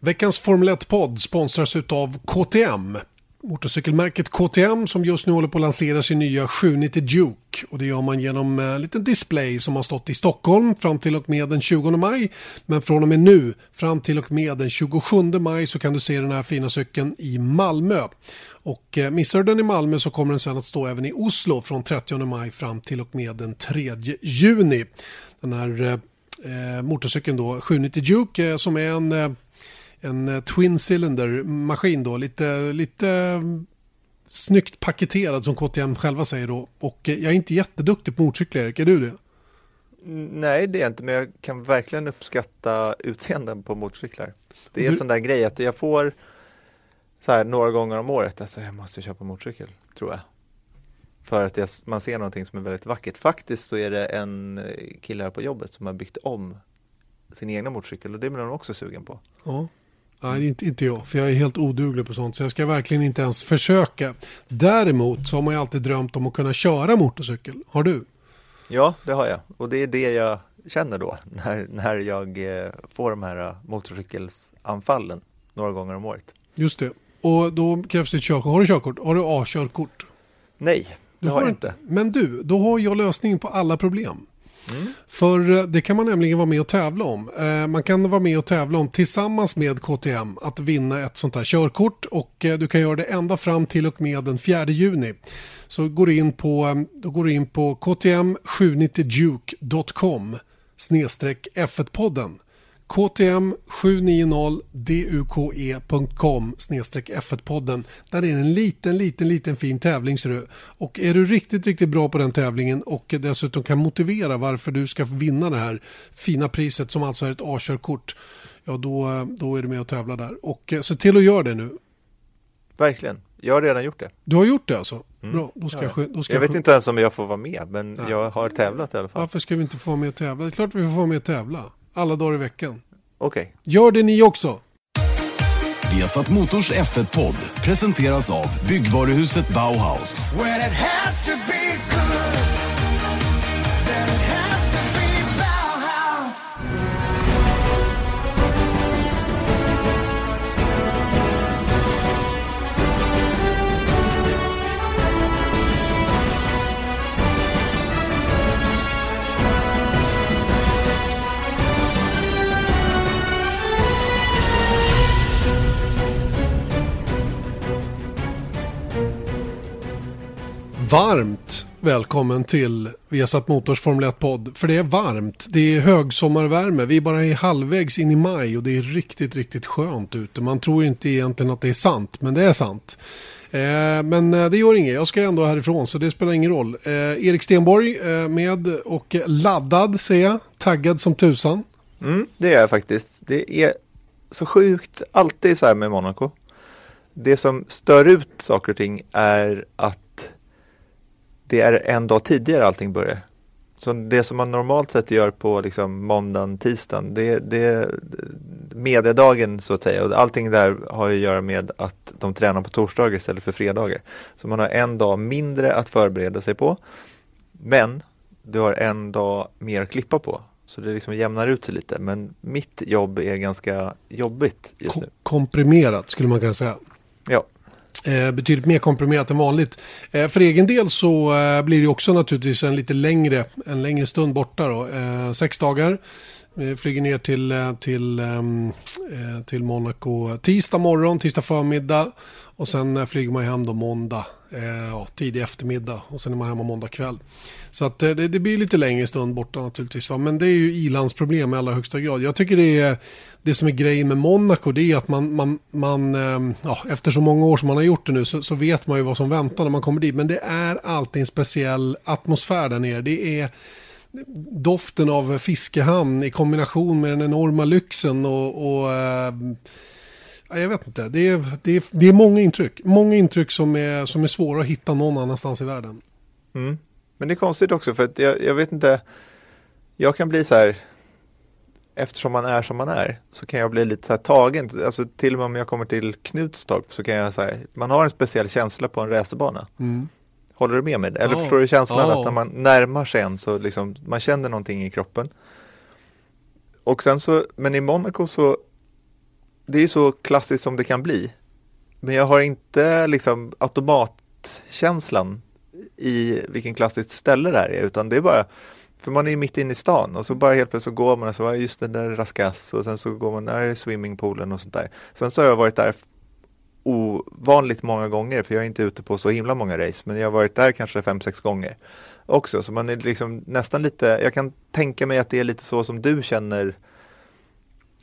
Veckans Formel 1-podd sponsras av KTM. Motorcykelmärket KTM som just nu håller på att lansera sin nya 790 Duke. Och det gör man genom en liten display som har stått i Stockholm fram till och med den 20 maj. Men från och med nu fram till och med den 27 maj så kan du se den här fina cykeln i Malmö. Och eh, missar du den i Malmö så kommer den sen att stå även i Oslo från 30 maj fram till och med den 3 juni. Den här eh, eh motorcykeln då, 790 Duke, eh, som är en eh, en eh, twin cylinder maskin då, lite, lite mm, snyggt paketerad som KTM själva säger då. Och eh, jag är inte jätteduktig på motorcyklar, Erik, är du det? Nej, det är jag inte, men jag kan verkligen uppskatta utseenden på motorcyklar. Det är du... sån där grej att jag får så här några gånger om året att jag måste köpa motorcykel, tror jag. För att jag, man ser någonting som är väldigt vackert. Faktiskt så är det en eh, kille här på jobbet som har byggt om sin egna motorcykel och det blir de också sugen på. Ja. Nej, inte, inte jag, för jag är helt oduglig på sånt. Så jag ska verkligen inte ens försöka. Däremot så har man ju alltid drömt om att kunna köra motorcykel. Har du? Ja, det har jag. Och det är det jag känner då när, när jag eh, får de här eh, motorcykelsanfallen några gånger om året. Just det. Och då krävs det ett körkort. Har du körkort? Har du A-körkort? Nej, det du har jag inte. Men du, då har jag lösningen på alla problem. För eh, det kan man nämligen vara med och tävla om. Eh, man kan vara med och tävla om tillsammans med KTM att vinna ett sånt här körkort och eh, du kan göra det ända fram till och med den 4 juni. Så går du in på, då går du in på ktm790duke.com snedstreck F1-podden ktm790duke.com F1-podden. Där är en liten, liten, liten fin tävling ser du. Och är du riktigt, riktigt bra på den tävlingen och dessutom kan motivera varför du ska vinna det här fina priset som alltså är ett A-körkort. Ja, då, då är du med och tävlar där. Och eh, se till att göra det nu. Verkligen. Jag har redan gjort det. Du har gjort det alltså? Mm. Bra, då ska ja. jag, då ska jag, jag vet inte ens om jag får vara med, men Nej. jag har tävlat i alla fall. Varför ska vi inte få vara med och tävla? Det är klart vi får vara med och tävla. Alla dagar i veckan. Okej. Okay. Gör det ni också. Vesat Motors F1-podd presenteras av byggvaruhuset Bauhaus. Varmt välkommen till Viasat Motors Formel 1-podd. För det är varmt, det är högsommarvärme, vi är bara är halvvägs in i maj och det är riktigt, riktigt skönt ute. Man tror inte egentligen att det är sant, men det är sant. Eh, men eh, det gör inget, jag ska ändå härifrån så det spelar ingen roll. Eh, Erik Stenborg eh, med och laddad ser jag, taggad som tusan. Mm, det är jag faktiskt. Det är så sjukt alltid så här med Monaco. Det som stör ut saker och ting är att det är en dag tidigare allting börjar. Så det som man normalt sett gör på liksom måndagen, tisdagen, det, det är mediedagen så att säga. Och allting där har att göra med att de tränar på torsdagar istället för fredagar. Så man har en dag mindre att förbereda sig på. Men du har en dag mer att klippa på. Så det liksom jämnar ut sig lite. Men mitt jobb är ganska jobbigt just nu. Komprimerat skulle man kunna säga. Eh, betydligt mer komprimerat än vanligt. Eh, för egen del så eh, blir det också naturligtvis en lite längre, en längre stund borta då. Eh, sex dagar. Flyger ner till, eh, till, ehm, eh, till Monaco tisdag morgon, tisdag förmiddag. Och sen eh, flyger man hem då måndag, ja, tidig eftermiddag. Och sen är man hemma måndag kväll. Så att det, det blir lite längre stund borta naturligtvis. Va? Men det är ju ilandsproblem i allra högsta grad. Jag tycker det är det som är grejen med Monaco det är att man, man, man ehm, ja, efter så många år som man har gjort det nu så, så, vet man ju vad som väntar när man kommer dit. Men det är alltid en speciell atmosfär där nere. Det är doften av fiskehamn i kombination med den enorma lyxen och, och äh, jag vet inte. Det är, det, är, det är många intryck. Många intryck som är, som är svåra att hitta någon annanstans i världen. Mm. Men det är konstigt också för att jag, jag vet inte. Jag kan bli så här eftersom man är som man är så kan jag bli lite så här tagen. Alltså till och med om jag kommer till Knutstorp så kan jag säga, man har en speciell känsla på en racerbana. Mm. Håller du med mig? Eller oh. förstår du känslan oh. att när man närmar sig en så liksom man känner någonting i kroppen. Och sen så, men i Monaco så det är så klassiskt som det kan bli. Men jag har inte liksom automatkänslan i vilken klassiskt ställe det här är, utan det är bara för man är ju mitt inne i stan och så bara helt plötsligt så går man och så, just den där Raskas och sen så går man, där är swimmingpoolen och sånt där. Sen så har jag varit där ovanligt många gånger, för jag är inte ute på så himla många race, men jag har varit där kanske fem sex gånger också, så man är liksom nästan lite, jag kan tänka mig att det är lite så som du känner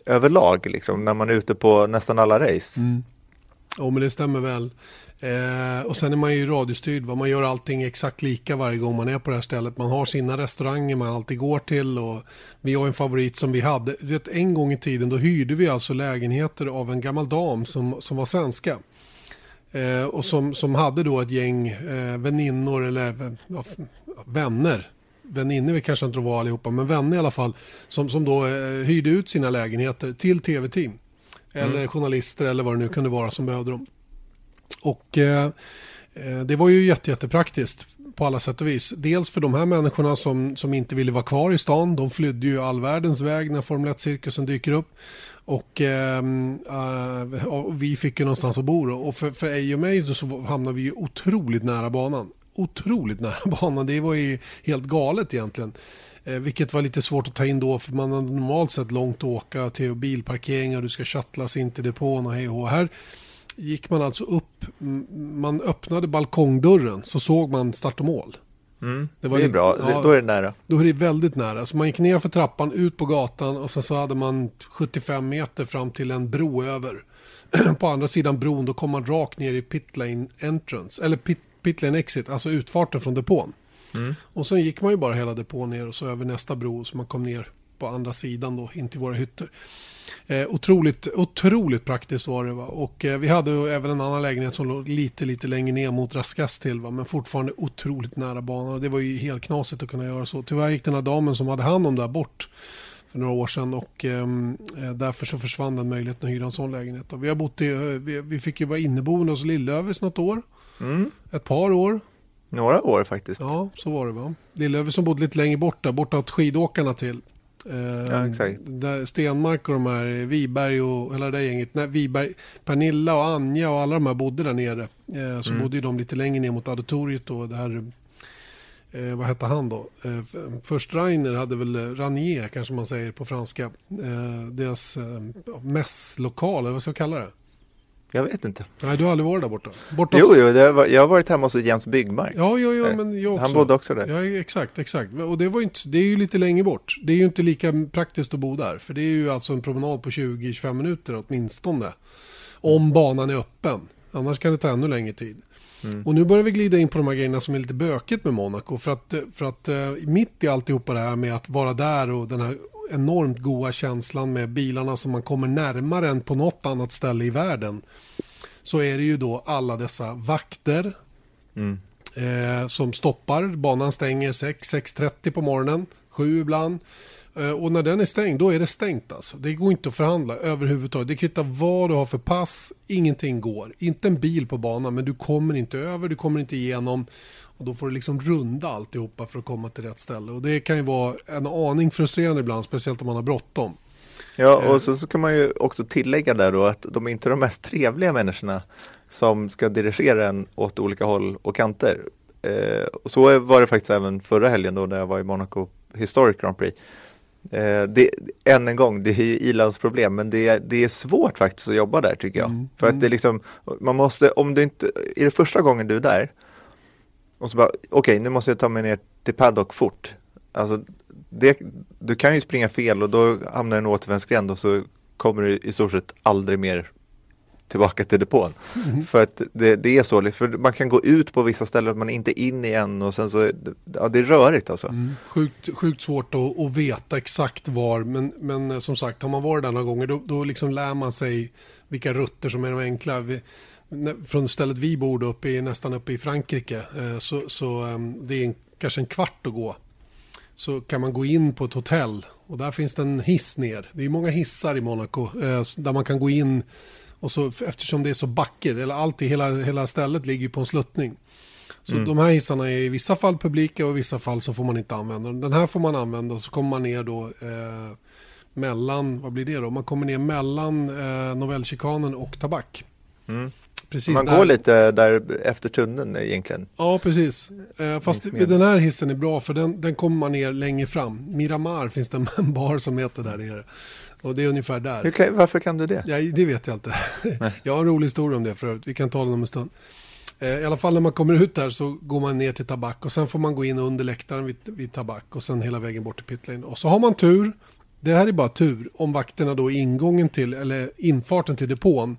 överlag, liksom, när man är ute på nästan alla race. Mm. Ja, men det stämmer väl. Eh, och sen är man ju radiostyrd. Va? Man gör allting exakt lika varje gång man är på det här stället. Man har sina restauranger man alltid går till. Och vi har en favorit som vi hade. Du vet, en gång i tiden då hyrde vi alltså lägenheter av en gammal dam som, som var svenska. Eh, och som, som hade då ett gäng eh, väninnor eller ja, vänner. Väninnor kanske inte var allihopa, men vänner i alla fall. Som, som då eh, hyrde ut sina lägenheter till tv-team. Eller mm. journalister eller vad det nu kunde vara som behövde dem. Och eh, eh, det var ju jätte, jättepraktiskt på alla sätt och vis. Dels för de här människorna som, som inte ville vara kvar i stan. De flydde ju all världens väg när Formel 1-cirkusen dyker upp. Och, ehm, eh, och, vi fick ju någonstans att bo. Då. Och för, för Ej och mig så hamnade vi ju otroligt nära banan. Otroligt nära banan. Det var ju helt galet egentligen. Eh, vilket var lite svårt att ta in då för man har normalt sett långt att åka till bilparkeringar och du ska shuttlas in till depån och hej och här gick man alltså upp, man öppnade balkongdörren så såg man start och mål. Mm, det, var det är bra, ja, då är det nära. Då är det väldigt nära. Så man gick ner för trappan, ut på gatan och sen så hade man 75 meter fram till en bro över. på andra sidan bron då kom man rakt ner i pitlane entrance, eller pit, pitlane exit, alltså utfarten från depån. Mm. Och sen gick man ju bara hela depån ner och så över nästa bro så man kom ner på andra sidan då in till våra hytter. Eh, otroligt, otroligt praktiskt var det. Va? Och eh, vi hade även en annan lägenhet som låg lite, lite längre ner mot Raskas till. Va? Men fortfarande otroligt nära banan. Det var ju helt knasigt att kunna göra så. Tyvärr gick den här damen som hade hand om det här bort för några år sedan och ehm, eh, därför så försvann den möjligheten att hyra en sån lägenhet. Och vi, har bott i, eh, vi, vi, fick ju vara inneboende hos Lillövers något år. Mm. Ett par år. Några år faktiskt. Ja, så var det va. Lillöver som bodde lite längre bort där, bortåt skidåkarna till. Ja, exakt. Där Stenmark och de här Viberg och hela det gänget. När Viberg, Pernilla och Anja och alla de här bodde där nere. Eh, så mm. bodde de lite längre ner mot auditoriet och det här eh, vad hette han då? Eh, först Rainer hade väl Ranier kanske man säger på franska. Eh, deras eh, mässlokal, eller vad ska jag kalla det? Jag vet inte. Nej, du har aldrig varit där borta? borta jo, jo var, jag har varit hemma hos Jens Byggmark. Ja, ja, ja, men jag också. Han bodde också där. Ja, exakt, exakt. Och det, var inte, det är ju lite längre bort. Det är ju inte lika praktiskt att bo där. För det är ju alltså en promenad på 20-25 minuter åtminstone. Om banan är öppen. Annars kan det ta ännu längre tid. Mm. Och nu börjar vi glida in på de här grejerna som är lite bökigt med Monaco. För att, för att uh, mitt i alltihopa det här med att vara där och den här enormt goda känslan med bilarna som man kommer närmare än på något annat ställe i världen. Så är det ju då alla dessa vakter mm. eh, som stoppar. Banan stänger 6, 6.30 på morgonen, 7 ibland. Eh, och när den är stängd, då är det stängt alltså. Det går inte att förhandla överhuvudtaget. Det kvittar vad du har för pass, ingenting går. Inte en bil på banan, men du kommer inte över, du kommer inte igenom. Och då får du liksom runda alltihopa för att komma till rätt ställe. Och det kan ju vara en aning frustrerande ibland, speciellt om man har bråttom. Ja, och eh. så, så kan man ju också tillägga där då att de är inte de mest trevliga människorna som ska dirigera en åt olika håll och kanter. Eh, och så var det faktiskt även förra helgen då när jag var i Monaco Historic Grand Prix. Eh, det, än en gång, det är ju ilandsproblem men det är, det är svårt faktiskt att jobba där tycker jag. Mm. För att det är liksom, man måste, om du inte, är det första gången du är där och så bara, okej okay, nu måste jag ta mig ner till paddock fort. Alltså, det, du kan ju springa fel och då hamnar du i en återvändsgränd och så kommer du i stort sett aldrig mer tillbaka till depån. Mm. För att det, det, är så, för man kan gå ut på vissa ställen man inte in igen och sen så, ja det är rörigt alltså. Mm. Sjukt, sjukt svårt att, att, veta exakt var, men, men som sagt har man varit där några gånger då, då liksom lär man sig vilka rutter som är de enkla. Vi, från stället vi bor uppe i, nästan uppe i Frankrike eh, så, så ehm, det är en, kanske en kvart att gå. Så kan man gå in på ett hotell och där finns det en hiss ner. Det är många hissar i Monaco eh, där man kan gå in och så eftersom det är så backigt, eller allt i hela, hela stället ligger på en sluttning. Så mm. de här hissarna är i vissa fall publika och i vissa fall så får man inte använda dem. Den här får man använda så kommer man ner då eh, mellan, vad blir det då? Man kommer ner mellan eh, Novellchikanen och Tabak. Mm. Precis Man där- går lite där efter tunneln egentligen. Ja, precis. Eh, fast den här hissen är bra för den, den kommer man ner längre fram. Miramar finns det en bar som heter där nere. Och det är ungefär där. Kan, varför kan du det? Ja, det vet jag inte. Jag har en rolig historia om det förut. Vi kan ta den om en stund. Eh, I alla fall när man kommer ut där så går man ner till Tabak och sen får man gå in under läktaren vid, vid Tabak och sen hela vägen bort till pitlane. Och så har man tur. Det här är bara tur om vakterna då i ingången till, eller infarten till depån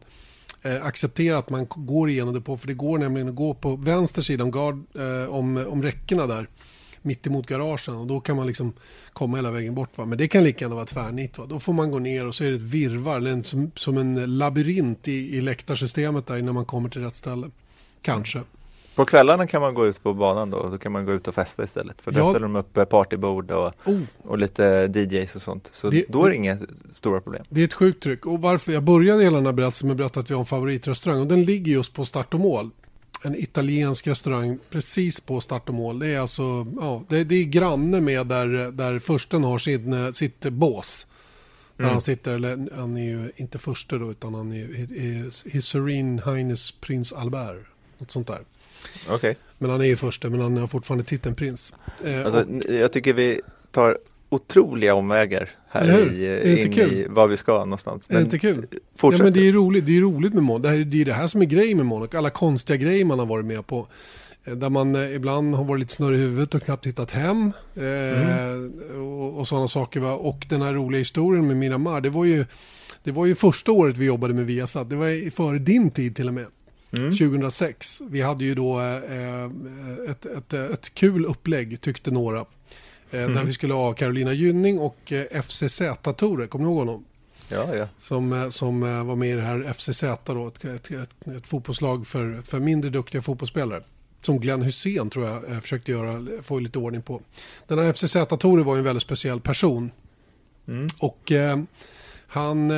eh, accepterar att man går igenom depån. För det går nämligen att gå på vänster sida om, eh, om, om räckena där. Mitt emot garagen och då kan man liksom komma hela vägen bort. Va? Men det kan lika gärna vara tvärnit. Va? Då får man gå ner och så är det ett eller en, som, som en labyrint i, i läktarsystemet där innan man kommer till rätt ställe. Kanske. På kvällarna kan man gå ut på banan då, då kan man gå ut och festa istället. För där Ja. ställer de upp eh, partybord och, Oh, och lite DJs och sånt. Så Det- då är det inga stora problem. det är ett sjukt tryck. Och varför jag började hela den här berättelsen med att berätta att vi har en favoritrestaurang. Och den ligger just på start och mål. En italiensk restaurang precis på start och mål. Det är alltså, ja, det, det är granne med där, där försten har sin, sitt bås. Där Mm. han sitter, eller han är ju inte förste då, utan han är ju His Serene Highness Prins Albert. Något sånt där. Okej. Men han är ju förste, men han har fortfarande titeln prins. Eh, Alltså, och- jag tycker vi tar otroliga omvägar här i, in i vad vi ska någonstans. är det inte kul? Fortsätt. Ja, men det är roligt, det är roligt med Monaco. Det, det är det här som är grejen med Monaco. Alla konstiga grejer man har varit med på. Eh, Där man eh, ibland har varit lite snurrig i huvudet och knappt hittat hem. Eh, och, och sådana saker. Va? Och den här roliga historien med Miramar. Det var ju, det var ju första året vi jobbade med Viasat. Det var före din tid till och med. Mm. 2006. Vi hade ju då eh, ett, ett, ett kul upplägg tyckte några. Eh, Där vi skulle ha Carolina Gynning och eh, FCZ-Tore. Kommer ni ihåg honom? Ja, ja. Som, eh, som var med i det här FCZ, då, ett, ett, ett, ett fotbollslag för, för mindre duktiga fotbollsspelare. Som Glenn Hussein tror jag försökte göra, få lite ordning på. Den här FCZ-Tore var en väldigt speciell person. Mm. Och eh, han, eh,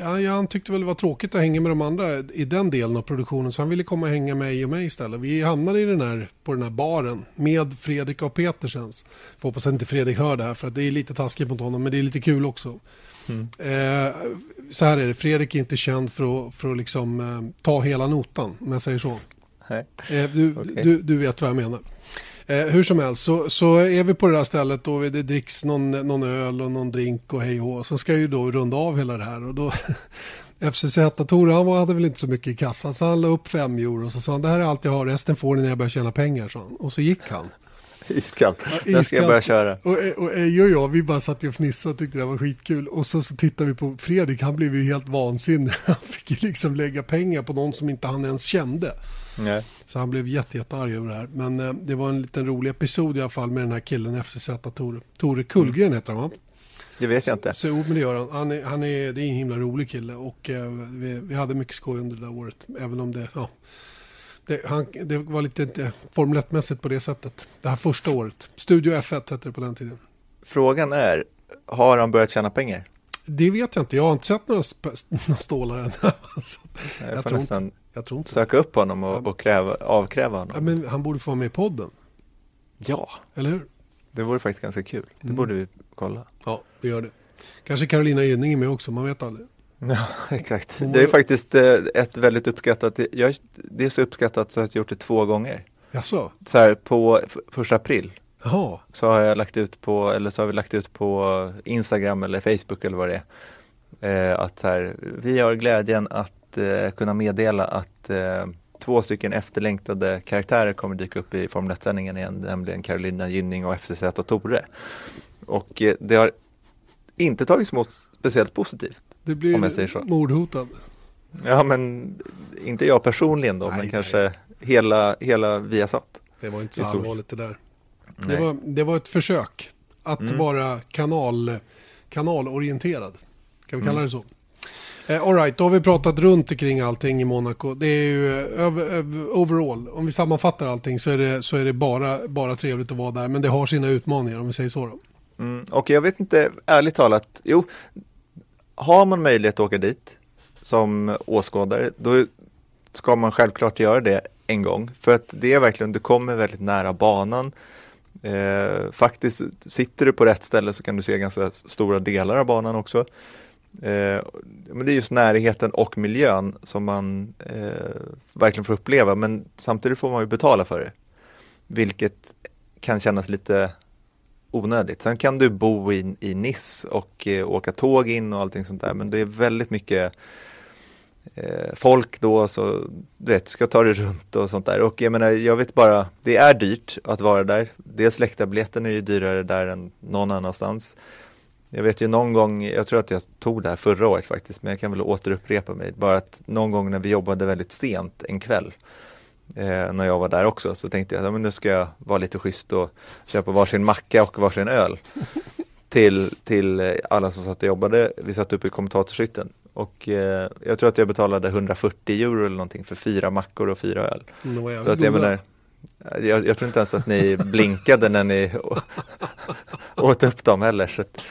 ja, ja, han tyckte väl det var tråkigt att hänga med de andra i den delen av produktionen. Så han ville komma och hänga med mig och mig istället. Vi hamnade i den här, på den här baren med Fredrik och Petersens. Får hoppas att inte Fredrik hör det här för att det är lite taskigt mot honom. Men det är lite kul också. Mm. Eh, så här är det, Fredrik är inte känd för att, för att liksom, eh, ta hela notan, om jag säger så. Nej. Eh, du, Okej. du, du vet vad jag menar. Eh, hur som helst så, så är vi på det här stället och det dricks någon, någon öl och någon drink och hej och. Sen ska jag ju då runda av hela det här och då FCZ-Tore han var- hade väl inte så mycket i kassan så han la upp fem euro och så sa han det här är allt jag har, resten får ni när jag börjar tjäna pengar. Så han. Och så gick han. Iskallt. Ja, När ska jag börja köra? Och, och Eje och jag, vi bara satt och fnissade och tyckte det var skitkul. Och så, så tittade vi på Fredrik, han blev ju helt vansinnig. Han fick ju liksom lägga pengar på någon som inte han ens kände. Nej. Så han blev jätte, jättearg över det här. Men eh, det var en liten rolig episod i alla fall med den här killen, FCZ Tore. Tore Kullgren heter han va? Det vet jag inte. Så, jo, men det gör han. han, är, han är, det är en himla rolig kille och eh, vi, vi hade mycket skoj under det där året. Även om det, ja, det, han, det var lite inte Formel 1-mässigt på det sättet. Det här första året. Studio F1 hette det på den tiden. Frågan är, har han börjat tjäna pengar? Det vet jag inte. Jag har inte sett några, några stålar än. Jag, Jag tror nästan jag tror inte. söka upp honom och, och kräva, avkräva honom. Ja, men han borde få vara med i podden. Ja, Eller hur? det vore faktiskt ganska kul. Det Mm. borde vi kolla. Ja, vi gör det. Kanske Carolina Gynning är med också, man vet aldrig. Ja, exakt. Hon Det är var- faktiskt eh, ett väldigt uppskattat, jag, det är så uppskattat så att jag gjort det två gånger. Jaså? Så här på första april Jaha. så har jag lagt ut på, eller så har vi lagt ut på Instagram eller Facebook eller vad det är. Eh, att så här, vi har glädjen att eh, kunna meddela att eh, två stycken efterlängtade karaktärer kommer dyka upp i Formel 1-sändningen igen, nämligen Carolina Gynning och FCZ och Tore. Och eh, det har inte tagits emot speciellt positivt. Det blir Om jag säger så. mordhotad. Ja men inte jag personligen då, Nej, men nej. kanske hela, hela Viasat. Det var inte så allvarligt det där. Det var, det var ett försök att Mm. vara kanal, kanalorienterad. Kan vi kalla Mm. det så? Alright, all right, då har vi pratat runt kring allting i Monaco. Det är ju eh, eh, overall, om vi sammanfattar allting så är det, så är det bara, bara trevligt att vara där. Men det har sina utmaningar om vi säger så. Då. Mm, och jag vet inte, ärligt talat, jo, har man möjlighet att åka dit som åskådare, då ska man självklart göra det en gång. För att det är verkligen, du kommer väldigt nära banan. Eh, faktiskt sitter du på rätt ställe så kan du se ganska stora delar av banan också. Eh, men det är just närheten och miljön som man eh, verkligen får uppleva men samtidigt får man ju betala för det. Vilket kan kännas lite onödigt. Sen kan du bo i, i Nice och eh, åka tåg in och allting sånt där men det är väldigt mycket eh, folk då så du vet, ska ta det runt och sånt där. Och jag menar, jag vet bara, det är dyrt att vara där. Dels läktarbiljetten är ju dyrare där än någon annanstans. Jag vet ju någon gång, jag tror att jag tog det här förra året faktiskt, men jag kan väl återupprepa mig. Bara att någon gång när vi jobbade väldigt sent en kväll, eh, när jag var där också, så tänkte jag att nu ska jag vara lite schysst och köpa varsin macka och varsin öl. till, till alla som satt och jobbade. Vi satt uppe i kommentatorshytten och eh, jag tror att jag betalade 140 euro eller någonting för fyra mackor och fyra öl. Mm, så att jag menar, jag, jag, tror inte ens att ni blinkade när ni åt upp dem heller. Så att...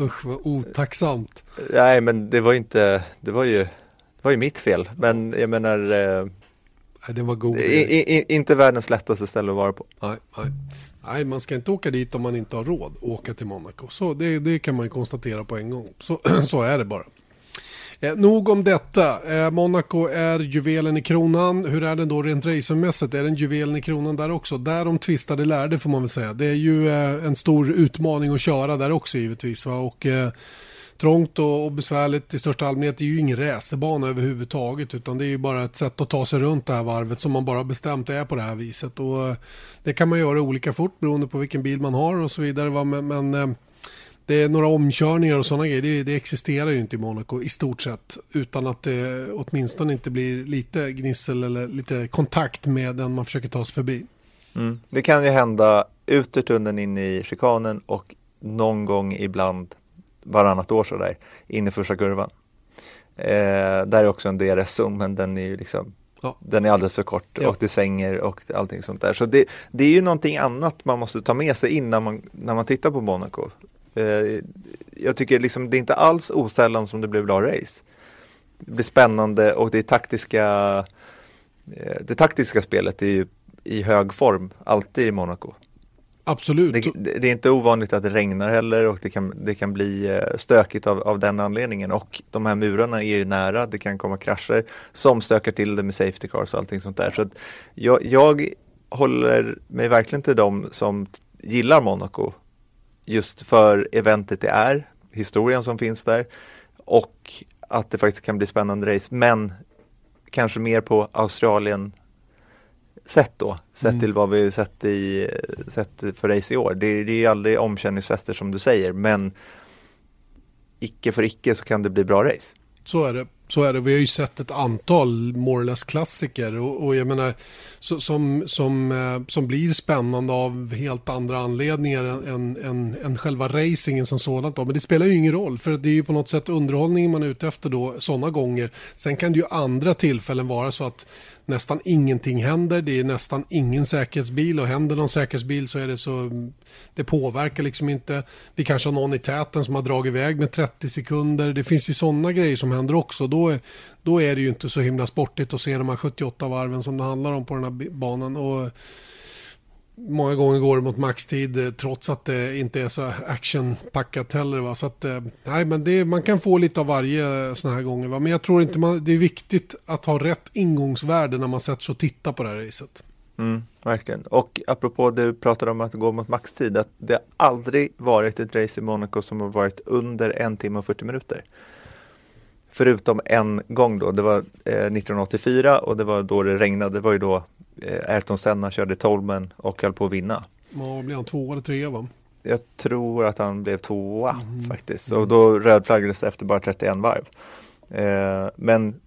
Usch vad otacksamt. Nej men det var inte, det var ju, det var ju mitt fel. Men jag menar eh, Nej, det var god. I, i, inte världens lättaste ställe att vara på. Nej, nej. nej, man ska inte åka dit om man inte har råd att åka till Monaco. Så det, det kan man ju konstatera på en gång. Så, så är det bara. Eh, nog om detta. Eh, Monaco är juvelen i kronan. Hur är den då rent racermässigt? Är den juvelen i kronan där också? Där de tvistade lärde får man väl säga. Det är ju eh, en stor utmaning att köra där också givetvis. Va? Och, eh, trångt och, besvärligt i största allmänhet. Det är ju ingen racerbana överhuvudtaget utan det är ju bara ett sätt att ta sig runt det här varvet som man bara bestämt är på det här viset. Och eh, det kan man göra olika fort beroende på vilken bil man har och så vidare. Men, men eh, det är några omkörningar och sådana grejer. Det, det, existerar ju inte i Monaco i stort sett. Utan att det åtminstone inte blir lite gnissel eller lite kontakt med den man försöker ta sig förbi. Mm. Det kan ju hända ut ur tunneln in i chikanen och någon gång ibland varannat år sådär in i första kurvan. Eh, där är också en DRS-zon men den är ju liksom ja. Den är alldeles för kort ja. och det svänger och allting sånt där. Så det, det, är ju någonting annat man måste ta med sig innan man, när man tittar på Monaco. Eh, jag tycker liksom det är inte alls osällan som det blir bra race. Det blir spännande och det taktiska eh, Det taktiska spelet är ju i hög form alltid i Monaco. Absolut. Det, det, är inte ovanligt att det regnar heller och det kan, det kan bli eh, stökigt av, av den anledningen och de här murarna är ju nära, det kan komma krascher som stökar till det med safety cars och allting sånt där. Så jag, jag håller mig verkligen till dem som gillar Monaco just för eventet det är, historien som finns där och att det faktiskt kan bli spännande race men kanske mer på Australien sätt då, sett mm. till vad vi sett, i, sett för race i år. Det, det är ju aldrig omkänningsfester som du säger, men icke för icke så kan det bli bra race. Så är det. Så är det. Vi har ju sett ett antal more or less klassiker och, och jag menar så, som, som, eh, som blir spännande av helt andra anledningar än, än, än själva racingen som sådant. Då. Men det spelar ju ingen roll för det är ju på något sätt underhållningen man är ute efter då sådana gånger. Sen kan det ju andra tillfällen vara så att nästan ingenting händer. Det är nästan ingen säkerhetsbil och händer någon säkerhetsbil så är det så det påverkar liksom inte. Vi kanske har någon i täten som har dragit iväg med 30 sekunder. Det finns ju sådana grejer som händer också. Då är, då är det ju inte så himla sportigt att se de här 78 varven som det handlar om på den här banan. Och många gånger går det mot maxtid eh, trots att det inte är så actionpackat heller. Va? Så att, eh, nej, men det, man kan få lite av varje eh, sådana här gånger. Va? Men jag tror inte man, det är viktigt att ha rätt ingångsvärde när man sätter sig och tittar på det här racet. Mm, verkligen. Och apropå du pratade om att gå mot maxtid, att det har aldrig varit ett race i Monaco som har varit under en timme och 40 minuter. Förutom en gång då, det var eh, 1984 och det var då det regnade, det var ju då Ayrton Senna körde Tolman och höll på att vinna. Ja, blev han tvåa eller trea va? Jag tror att han blev tvåa mm. faktiskt. Och då rödflaggades det efter bara 31 varv. Eh, men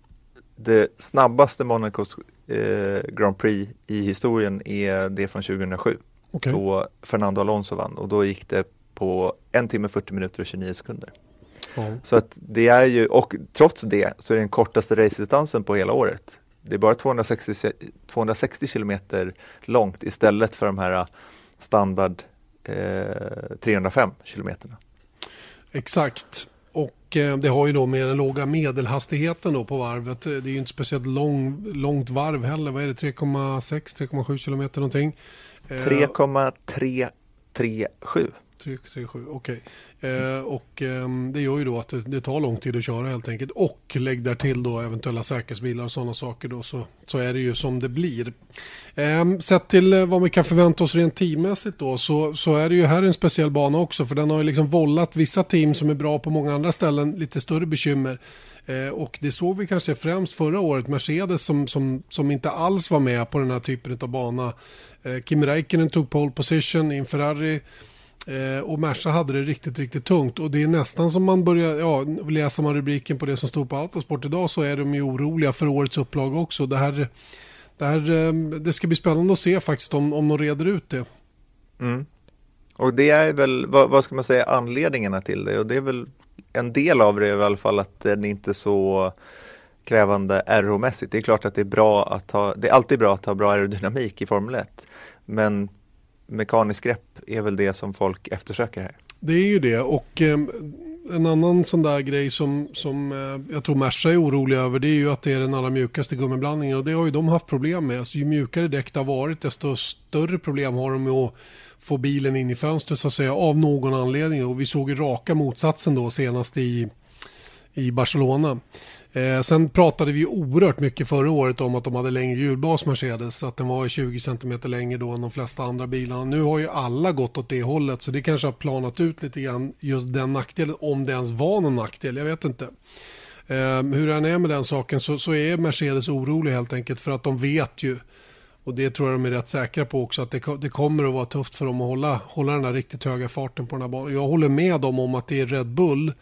det snabbaste Monacos eh, Grand Prix i historien är det från 2007. Okay. Då Fernando Alonso vann och då gick det på en timme 40 minuter och 29 sekunder. Mm. Så att det är ju, och trots det så är det den kortaste racedistansen på hela året. Det är bara 260, 260 kilometer långt istället för de här standard eh, 305 kilometerna. Exakt. och eh, det har ju då med den låga medelhastigheten då på varvet. Det är ju inte speciellt lång, långt varv heller. Vad är det? 3,6-3,7 kilometer någonting. 3,337. 337, okej. Okay. Eh, och eh, det gör ju då att det, det, tar lång tid att köra helt enkelt. Och lägg där till då eventuella säkerhetsbilar och sådana saker då så, så är det ju som det blir. Eh, sett till eh, vad vi kan förvänta oss rent teammässigt då så, så är det ju här en speciell bana också för den har ju liksom vållat vissa team som är bra på många andra ställen lite större bekymmer. Eh, och det såg vi kanske främst förra året, Mercedes som, som, som inte alls var med på den här typen av bana. Eh, Kim Räikkönen tog pole position i en Ferrari Eh, och Merca hade det riktigt, riktigt tungt. Och det är nästan som man börjar, ja, läser man rubriken på det som stod på Autosport idag så är de ju oroliga för årets upplag också. Det här, det, här, eh, det ska bli spännande att se faktiskt om, om de reder ut det. Mm. Och det är väl, vad, vad, ska man säga, anledningarna till det? Och det är väl en del av det i alla fall att den inte är så krävande aeromässigt. Det är klart att det är bra att ha, det är alltid bra att ha bra aerodynamik i Formel 1. Men Mekaniskt grepp är väl det som folk eftersöker här. Det är ju det och eh, en annan sån där grej som, som eh, jag tror Merca är orolig över det är ju att det är den allra mjukaste gummiblandningen och det har ju de haft problem med. Alltså, ju mjukare däck det har varit desto större problem har de med att få bilen in i fönstret så att säga av någon anledning och vi såg ju raka motsatsen då senast i, i Barcelona. Eh, sen pratade vi oerhört mycket förra året om att de hade längre hjulbas Mercedes. Att den var 20 cm längre då än de flesta andra bilarna. Nu har ju alla gått åt det hållet så det kanske har planat ut lite grann just den nackdelen. Om det ens var någon nackdel, jag vet inte. Eh, hur den är med den saken så, så är Mercedes orolig helt enkelt för att de vet ju och det tror jag de är rätt säkra på också att det, det, kommer att vara tufft för dem att hålla, hålla den här riktigt höga farten på den här banan. Jag håller med dem om att det är Red Bull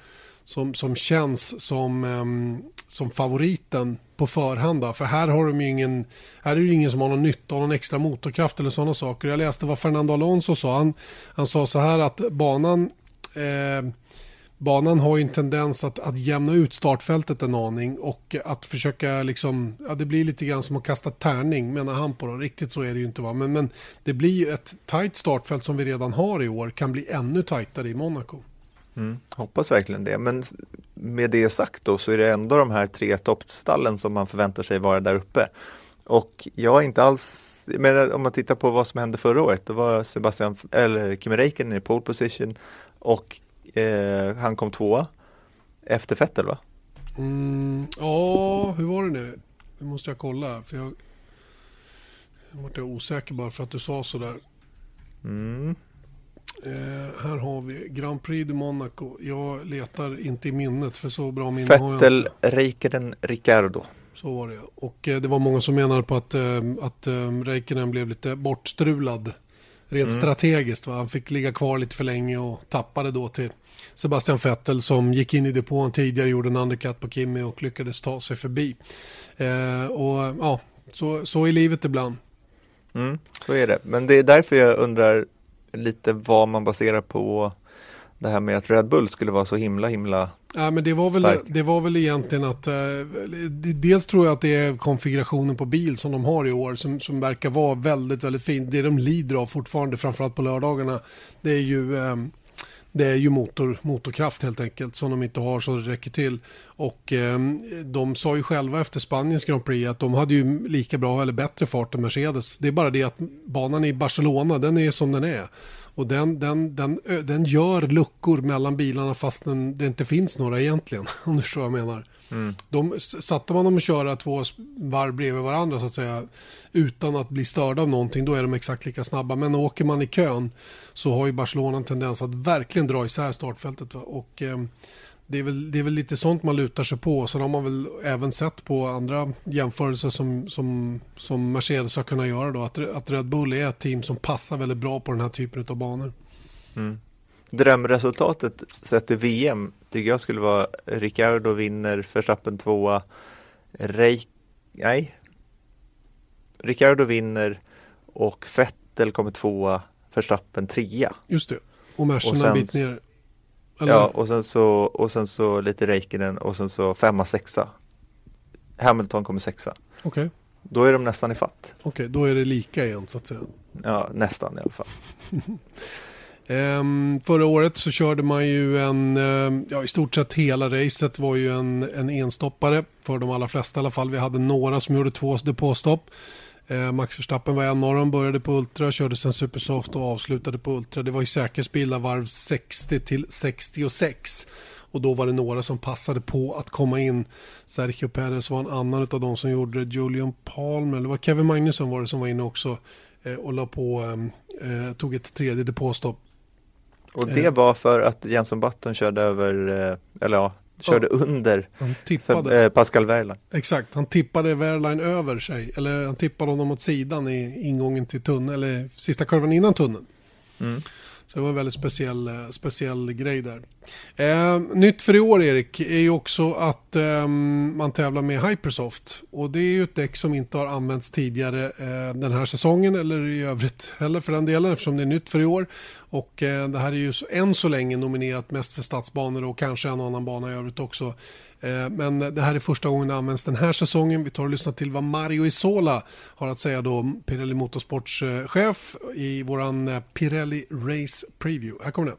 som, som känns som, um, som favoriten på förhand. Då. För här har de ingen, här är det ju ingen som har någon nytta av någon extra motorkraft eller sådana saker. Jag läste vad Fernando Alonso sa. Han, han sa så här att banan eh, Banan har ju en tendens att, att jämna ut startfältet en aning och att försöka liksom, ja det blir lite grann som att kasta tärning menar han på det. Riktigt så är det ju inte va. Men, men det blir ju ett tajt startfält som vi redan har i år kan bli ännu tajtare i Monaco. Mm, hoppas verkligen det. Men med det sagt då så är det ändå de här tre toppstallen som man förväntar sig vara där uppe. Och jag är inte alls, men om man tittar på vad som hände förra året, då var Sebastian, eller Kimi Räikkönen i pole position och eh, han kom tvåa efter Vettel va? Mm, ja, hur var det nu? Nu måste jag kolla, för jag, jag var osäker bara för att du sa sådär. Mm. Eh, här har vi Grand Prix de Monaco. Jag letar inte i minnet för så bra minne har jag inte. Räikkönen, Ricardo. Så var det Och eh, det var många som menade på att, eh, att eh, Räikkönen blev lite bortstrulad. Rent mm. strategiskt. Va? Han fick ligga kvar lite för länge och tappade då till Sebastian Vettel som gick in i depån tidigare, gjorde en undercut på Kimmy och lyckades ta sig förbi. Eh, och ja, så, så är livet ibland. Mm, så är det. Men det är därför jag undrar lite vad man baserar på det här med att Red Bull skulle vara så himla himla Ja, men det, var väl, stark. det var väl egentligen att eh, dels tror jag att det är konfigurationen på bil som de har i år som, som verkar vara väldigt, väldigt fin. Det de lider av fortfarande, framförallt på lördagarna, det är ju eh, det är ju motor, motorkraft helt enkelt som de inte har så det räcker till. Och eh, de sa ju själva efter Spaniens Grand Prix att de hade ju lika bra eller bättre fart än Mercedes. Det är bara det att banan i Barcelona den är som den är. Och den, den, den, den gör luckor mellan bilarna fast det inte finns några egentligen. Om du förstår vad jag menar. Mm. De, satte man dem att köra två varv bredvid varandra så att säga utan att bli störda av någonting då är de exakt lika snabba. Men åker man i kön så har ju Barcelona en tendens att verkligen dra isär startfältet. Va? Och, eh, det är, väl, det är väl lite sånt man lutar sig på. Sen har man väl även sett på andra jämförelser som, som, som Mercedes har kunnat göra då. Att, att Red Bull är ett team som passar väldigt bra på den här typen av banor. Mm. Drömresultatet sett i VM tycker jag skulle vara Ricardo vinner, Verstappen tvåa, Reik... Nej. Ricardo vinner och Vettel kommer tvåa, Verstappen trea. Just det. Och Mercerna en bit ner. Eller? Ja, och sen så, och sen så lite Räikkönen och sen så femma, sexa. Hamilton kommer sexa. Okej. Okay. Då är de nästan i fatt. Okej, okay, då är det lika igen så att säga. Ja, nästan i alla fall. Ehm, förra året så körde man ju en, ehm, ja i stort sett hela racet var ju en, en enstoppare för de allra flesta i alla fall. Vi hade några som gjorde två depåstopp. Ehm, Max Verstappen var en av dem, började på Ultra, körde sen Supersoft och avslutade på Ultra. Det var ju säkerhetsbilar varv 60 till 66. Och då var det några som passade på att komma in. Sergio Perez var en annan av de som gjorde det. Julian Palmer, eller var Kevin Magnusson var det som var inne också eh, och la på, ehm, eh, tog ett tredje depåstopp. Och det var för att Jenson Button körde över, eh, eller ja, körde ja, under tippade, eh, Pascal Wehrlein. Exakt, han tippade Wehrlein över sig, eller han tippade honom åt sidan i ingången till tunneln, eller sista kurvan innan tunneln. Mm. Så det var en väldigt speciell, eh, speciell grej där. Eh, nytt för i år Erik är ju också att eh, man tävlar med Hypersoft. Och det är ju ett däck som inte har använts tidigare eh, den här säsongen eller i övrigt heller för den delen eftersom det är nytt för i år. Och eh, det här är ju än så länge nominerat mest för stadsbanor och kanske en annan bana i övrigt också. Eh, men det här är första gången det används den här säsongen. Vi tar och lyssnar till vad Mario Isola har att säga då, Pirelli Motorsports eh, chef i våran eh, Pirelli Race Preview. Här kommer den.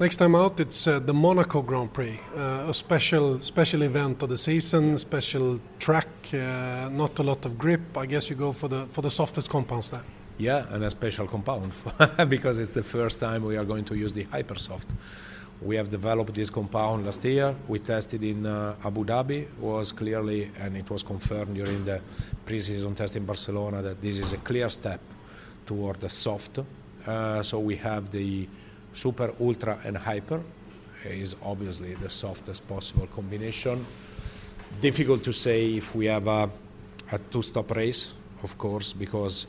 Next time out, it's uh, the Monaco Grand Prix, uh, a special special event of the season, special track, uh, not a lot of grip. I guess you go for the for the softest compounds there. Yeah, and a special compound because it's the first time we are going to use the Hypersoft. We have developed this compound last year. We tested in uh, Abu Dhabi. Was clearly, and it was confirmed during the pre-season test in Barcelona that this is a clear step toward the soft. Uh, so we have the super, ultra, and hyper. Is obviously the softest possible combination. Difficult to say if we have a, a two-stop race, of course, because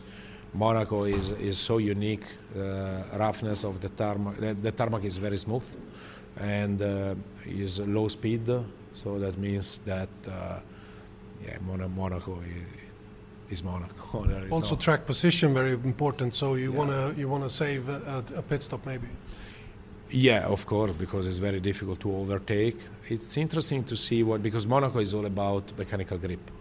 Monaco is, is so unique. The uh, roughness of the tarmac, the, the tarmac is very smooth and uh, is low speed. So that means that uh, yeah, Monaco is, Monaco. also, no track position very important. So you yeah. wanna you wanna save a, a pit stop maybe. Yeah, of course, because it's very difficult to overtake. It's interesting to see what because Monaco is all about mechanical grip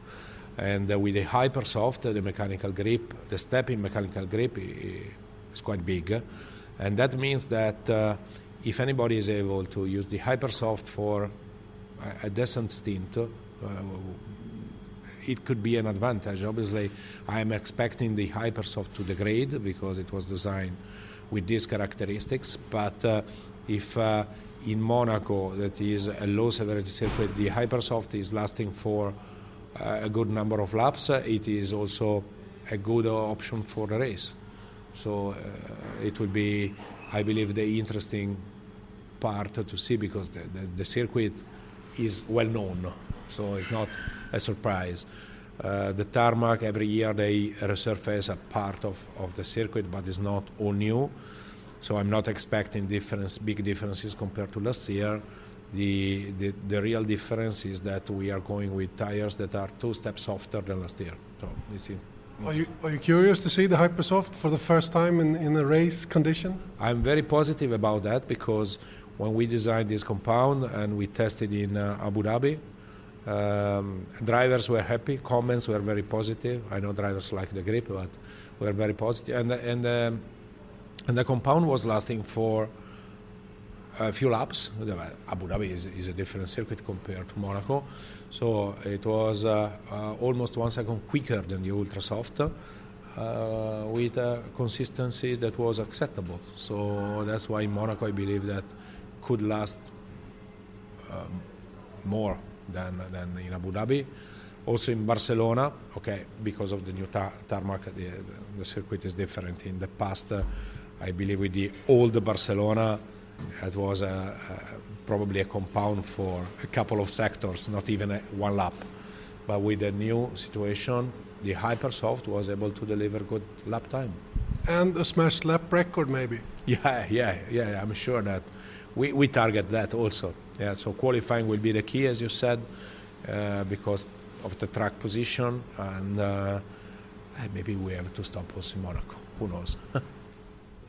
and uh, with the Hypersoft, the mechanical grip, the step in mechanical grip is quite big, and that means that uh, if anybody is able to use the Hypersoft for a, decent stint, uh, it could be an advantage. Obviously, I am expecting the Hypersoft to degrade because it was designed with these characteristics, but uh, if uh, in Monaco, that is a low severity circuit, the Hypersoft is lasting for uh, a good number of laps, uh, it is also a good option for the race. So uh, it will be, I believe, the interesting part to see because the, the, the circuit is well known, so it's not a surprise. Uh, the tarmac every year they resurface a part of, of the circuit, but it's not all new. So I'm not expecting difference, big differences compared to last year. The, the, the, real difference is that we are going with tires that are two steps softer than last year. So see. Are you, are you curious to see the Hypersoft for the first time in, in a race condition? I'm very positive about that because when we designed this compound and we tested in uh, Abu Dhabi, um, drivers were happy, comments were very positive. I know drivers like the grip, but were very positive. And, and, um, and the compound was lasting for a few laps. Abu Dhabi is, is, a different circuit compared to Monaco, so it was uh, uh, almost one second quicker than the Ultra Soft. Uh, with a consistency that was acceptable. So that's why Monaco I believe that could last um, more than, than in Abu Dhabi. Also in Barcelona, okay, because of the new tar- tarmac, the, the, circuit is different. In the past, uh, I believe with the old Barcelona, it was a, a, probably a compound for a couple of sectors, not even a, one lap. But with the new situation, the Hypersoft was able to deliver good lap time. And a smashed lap record, maybe. Yeah, yeah, yeah. I'm sure that we, we target that also. Yeah, so qualifying will be the key, as you said, uh, because of the track position, and uh, maybe we have to stop us in Monaco. Who knows?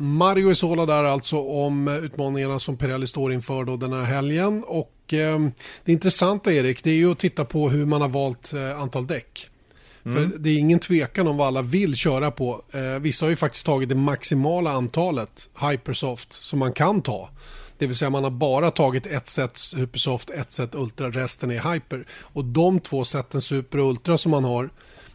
Mario Isola där alltså om utmaningarna som Pirelli står inför då den här helgen. Och eh, det intressanta Erik, det är ju att titta på hur man har valt eh, antal däck. Mm. För det är ingen tvekan om vad alla vill köra på. Eh, vissa har ju faktiskt tagit det maximala antalet Hypersoft som man kan ta. Det vill säga man har bara tagit ett set Supersoft, ett set Ultra, resten är Hyper. Och de två sätten Super och Ultra som man har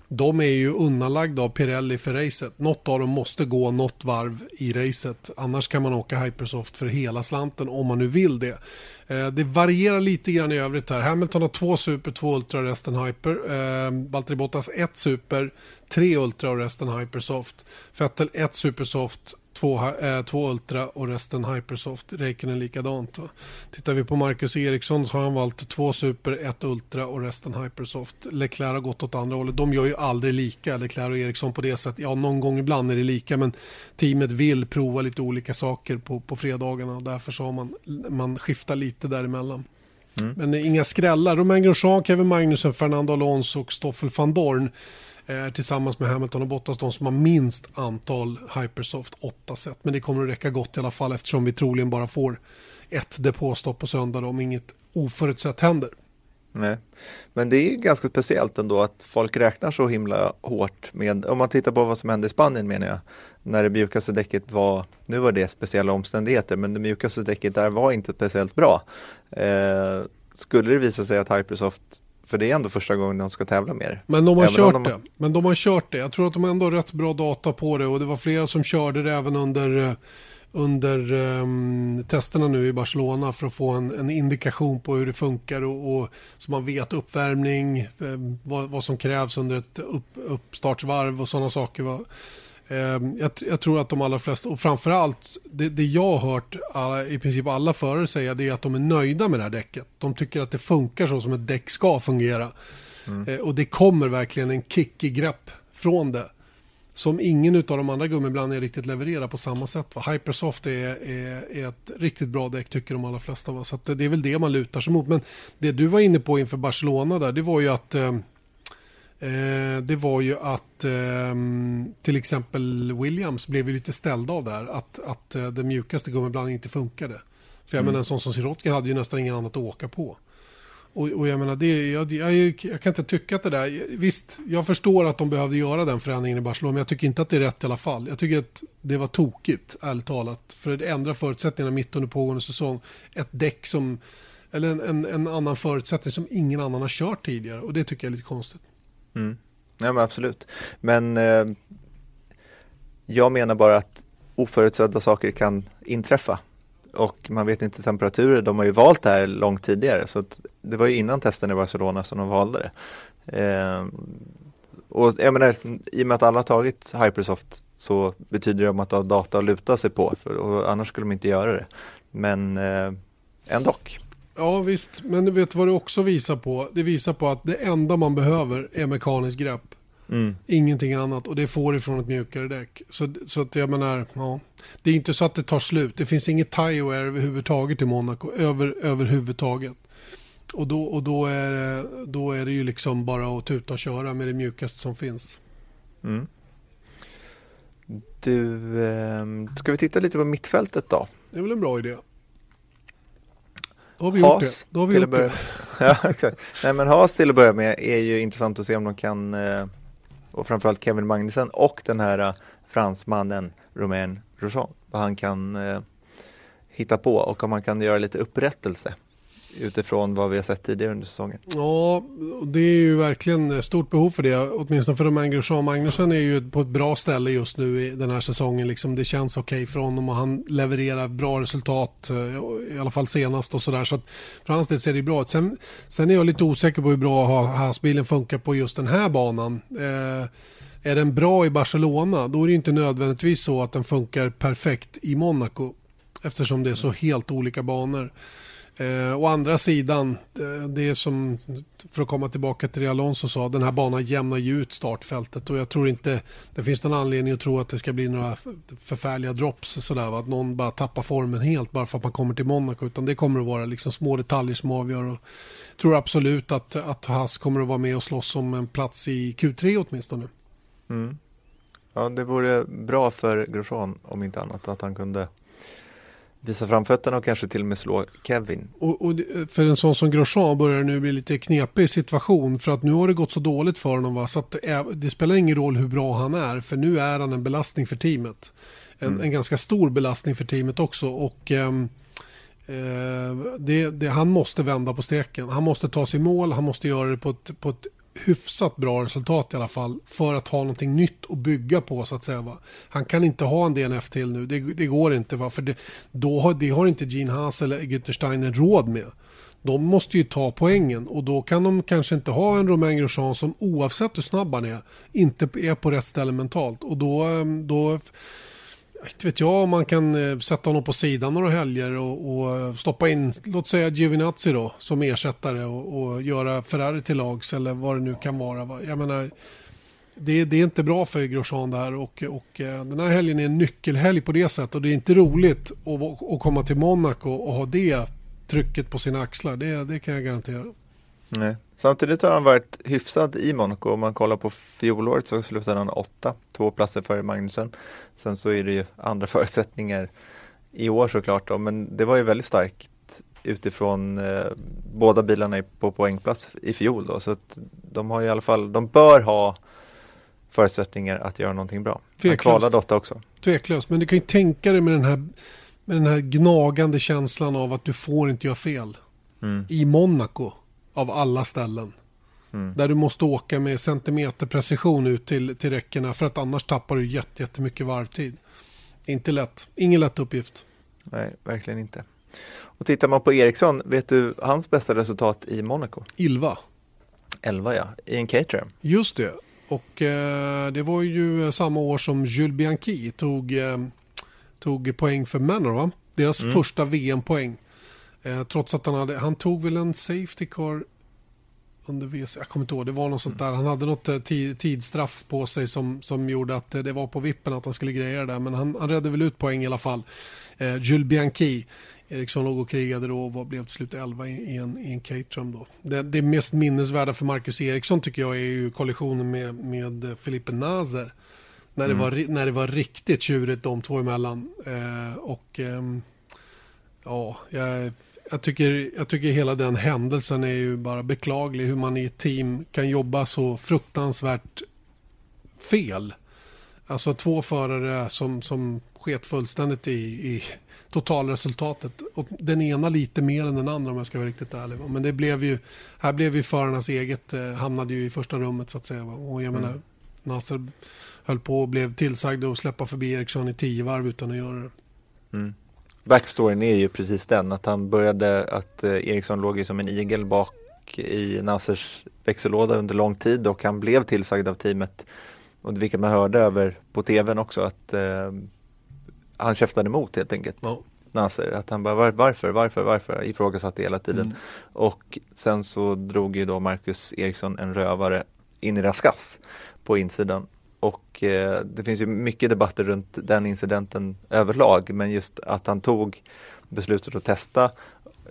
de är ju undanlagda av Pirelli för racet. Något av dem måste gå något varv i racet. Annars kan man åka Hypersoft för hela slanten om man nu vill det. Eh, det varierar lite grann i övrigt här. Hamilton har två Super, två Ultra och resten Hyper. Eh, Valtteri Bottas ett Super, tre Ultra och resten Hypersoft. Vettel ett Supersoft, två, eh, två Ultra och resten Hypersoft. Räknen likadant. Va? Tittar vi på Marcus Eriksson så har han valt två Super, ett Ultra och resten Hypersoft. Leclerc har gått åt andra hållet. De gör ju aldrig lika, Leclerc och Eriksson på det sättet. Ja, någon gång ibland är det lika, men teamet vill prova lite olika saker på, på fredagarna och därför så har man, man skiftar lite däremellan. Mm. Men inga skrällar. Romain Grosjean, Kevin Magnussen, Fernando Alonso och Stoffel van Dorn eh, tillsammans med Hamilton och Bottas de som har minst antal Hypersoft 8 set. Men det kommer att räcka gott i alla fall eftersom vi troligen bara får ett depåstopp på söndag om inget oförutsett händer. Nej, men det är ganska speciellt ändå att folk räknar så himla hårt med, om man tittar på vad som hände i Spanien menar jag, när det mjukaste däcket var, nu var det speciella omständigheter, men det mjukaste däcket där var inte speciellt bra. Eh, skulle det visa sig att Hypersoft för det är ändå första gången de ska tävla mer. Men de har även kört de... det. Men de har kört det. Jag tror att de ändå har rätt bra data på det och det var flera som körde det även under, eh, under um, testerna nu i Barcelona för att få en, en indikation på hur det funkar och, och så man vet uppvärmning, eh, vad, vad, som krävs under ett upp, uppstartsvarv och sådana saker. Va? Ehm, jag, jag, tror att de allra flesta, och framförallt det, det jag har hört alla, i princip alla förare säga det är att de är nöjda med det här däcket. De tycker att det funkar så som ett däck ska fungera. Mm. Eh, och det kommer verkligen en kick i grepp från det. Som ingen av de andra gummiblandningarna riktigt levererar på samma sätt. Va? Hypersoft är, är, är, ett riktigt bra däck tycker de allra flesta. Va? Så det är väl det man lutar sig mot. Men det du var inne på inför Barcelona där, det var ju att eh, det var ju att eh, till exempel Williams blev ju lite ställda av där. Att, att eh, den mjukaste gummiblandningen inte funkade. För jag mm. menar en sån som Sirotkin hade ju nästan inget annat att åka på. Och, och jag menar, det, jag, jag, jag, kan inte tycka att det där... Visst, jag förstår att de behövde göra den förändringen i Barcelona, men jag tycker inte att det är rätt i alla fall. Jag tycker att det var tokigt, ärligt talat. För det ändrar förutsättningarna mitt under pågående säsong. Ett däck som... Eller en, en, en annan förutsättning som ingen annan har kört tidigare. Och det tycker jag är lite konstigt. Mm. Ja men absolut. Men eh, jag menar bara att oförutsedda saker kan inträffa. Och man vet inte temperaturer. De har ju valt det här långt tidigare. Så det var ju innan testen i Barcelona som de valde det. Eh, och jag menar, i och med att alla har tagit Hypersoft så betyder det att ha har data att luta sig på. För, och annars skulle de inte göra det. Men eh, ändå. Ja visst, men du vet vad det också visar på? Det visar på att det enda man behöver är mekaniskt grepp. Mm. Ingenting annat och det får ifrån ett mjukare däck. Så, så att jag menar, ja. Det är inte så att det tar slut. Det finns inget tire överhuvudtaget i Monaco. Över, överhuvudtaget. Och, då, och då, är det, då är det ju liksom bara att tuta och köra med det mjukaste som finns. Mm. Du, eh, ska vi titta lite på mittfältet då? Det är väl en bra idé. Då har vi gjort det. Då har vi gjort det. ja, exakt. Nej, men Haas till att börja med är ju intressant att se om de kan, eh, och framförallt Kevin Magnussen och den här eh, fransmannen Romain Grosjean, vad han kan eh, hitta på och om man kan göra lite upprättelse utifrån vad vi har sett tidigare under säsongen. Ja, det är ju verkligen stort behov för det. Åtminstone för Romain Grosjean. Magnusson är ju på ett bra ställe just nu i den här säsongen. Liksom det känns okej okay för honom och han levererar bra resultat. Eh, I alla fall senast och sådär. Så att för hans del ser det bra ut. Sen, sen är jag lite osäker på hur bra Haas-bilen funkar på just den här banan. Eh, är den bra i Barcelona då är det inte nödvändigtvis så att den funkar perfekt i Monaco. Eftersom det är så helt olika banor. Eh, å andra sidan, eh, det är som, för att komma tillbaka till det Alonso sa, den här banan jämnar ju ut startfältet och jag tror inte det finns någon anledning att tro att det ska bli några förfärliga drops sådär, va? att någon bara tappar formen helt bara för att man kommer till Monaco, utan det kommer att vara liksom små detaljer som avgör. Och jag tror absolut att, att Haas kommer att vara med och slåss om en plats i Q3 åtminstone. Mm. Ja, det vore bra för Grosjean om inte annat att han kunde visa framfötterna och kanske till och med slå Kevin. Och, och för en sån som Grosjean börjar det nu bli lite knepig situation för att nu har det gått så dåligt för honom va? så att det, är, det spelar ingen roll hur bra han är för nu är han en belastning för teamet. En, mm. en ganska stor belastning för teamet också och um, det, det, han måste vända på steken. Han måste ta sig mål, han måste göra det på ett, på ett hyfsat bra resultat i alla fall för att ha någonting nytt att bygga på så att säga. Va? Han kan inte ha en DNF till nu, det, det går inte. Va? För det, då har, det har inte Gene Haas eller Gütersteiner råd med. De måste ju ta poängen och då kan de kanske inte ha en Romain Grosjean som oavsett hur snabb han är inte är på rätt ställe mentalt. Och då, eh, då inte vet jag om man kan eh, sätta honom på sidan några helger och, och stoppa in, låt säga Giovinazzi då, som ersättare och, och, göra Ferrari till lags eller vad det nu kan vara. Jag menar, det, det, är inte bra för Grosjean där och, och eh, den här helgen är en nyckelhelg på det sättet och det är inte roligt att, att komma till Monaco och ha det trycket på sina axlar, det, det kan jag garantera. Nej. Samtidigt har han varit hyfsad i Monaco. Om man kollar på fjolåret så slutade han åtta, två platser före Magnusen. Sen så är det ju andra förutsättningar i år såklart då, men det var ju väldigt starkt utifrån eh, båda bilarna på poängplats i fjol då, så att de har i alla fall, de bör ha förutsättningar att göra någonting bra. Han kvalade åtta också. Tveklöst, men du kan ju tänka dig med den här, med den här gnagande känslan av att du får inte göra fel. Mm. I Monaco av alla ställen. Mm. Där du måste åka med centimeterprecision ut till, till räckena för att annars tappar du jättemycket varvtid. Inte lätt, ingen lätt uppgift. Nej, verkligen inte. Och tittar man på Eriksson, vet du hans bästa resultat i Monaco? Ilva. 11 ja, i en Caterham. Just det, och eh, det var ju samma år som Jules Bianchi tog, eh, tog poäng för Manor va? Deras mm. första VM-poäng. Eh, trots att han hade, han tog väl en Safety Car under WC, jag kommer inte ihåg, det var något sånt där. Han hade något eh, tidsstraff på sig som, som gjorde att eh, det var på vippen att han skulle greja det Men han, han räddade väl ut poäng i alla fall. Eh, Jules Bianchi, Eriksson låg och krigade då och blev till slut 11 i, i en, i en Caterham då. Det, det mest minnesvärda för Marcus Eriksson tycker jag är ju kollisionen med, med Felipe Nazer. När, mm. det var, när det var riktigt tjurigt de två emellan. Eh, och eh, ja, jag jag tycker, jag tycker hela den händelsen är ju bara beklaglig. Hur man i ett team kan jobba så fruktansvärt fel. Alltså två förare som, som sket fullständigt i, i totalresultatet. Och den ena lite mer än den andra om jag ska vara riktigt ärlig. Men det blev ju, här blev ju förarnas eget, eh, hamnade ju i första rummet så att säga. Och jag menar, mm. Nasser höll på och blev tillsagd att släppa förbi Eriksson i tio varv utan att göra det. Mm. Backstoryn är ju precis den att han började att eh, Eriksson låg ju som en igel bak i Nassers växellåda under lång tid och han blev tillsagd av teamet. Och vilket man hörde över på tvn också att eh, han käftade emot helt enkelt. Ja. Nasser, att han bara var, varför, varför, varför ifrågasatte hela tiden. Mm. Och sen så drog ju då Marcus Eriksson en rövare in i raskas på insidan och eh, det finns ju mycket debatter runt den incidenten överlag men just att han tog beslutet att testa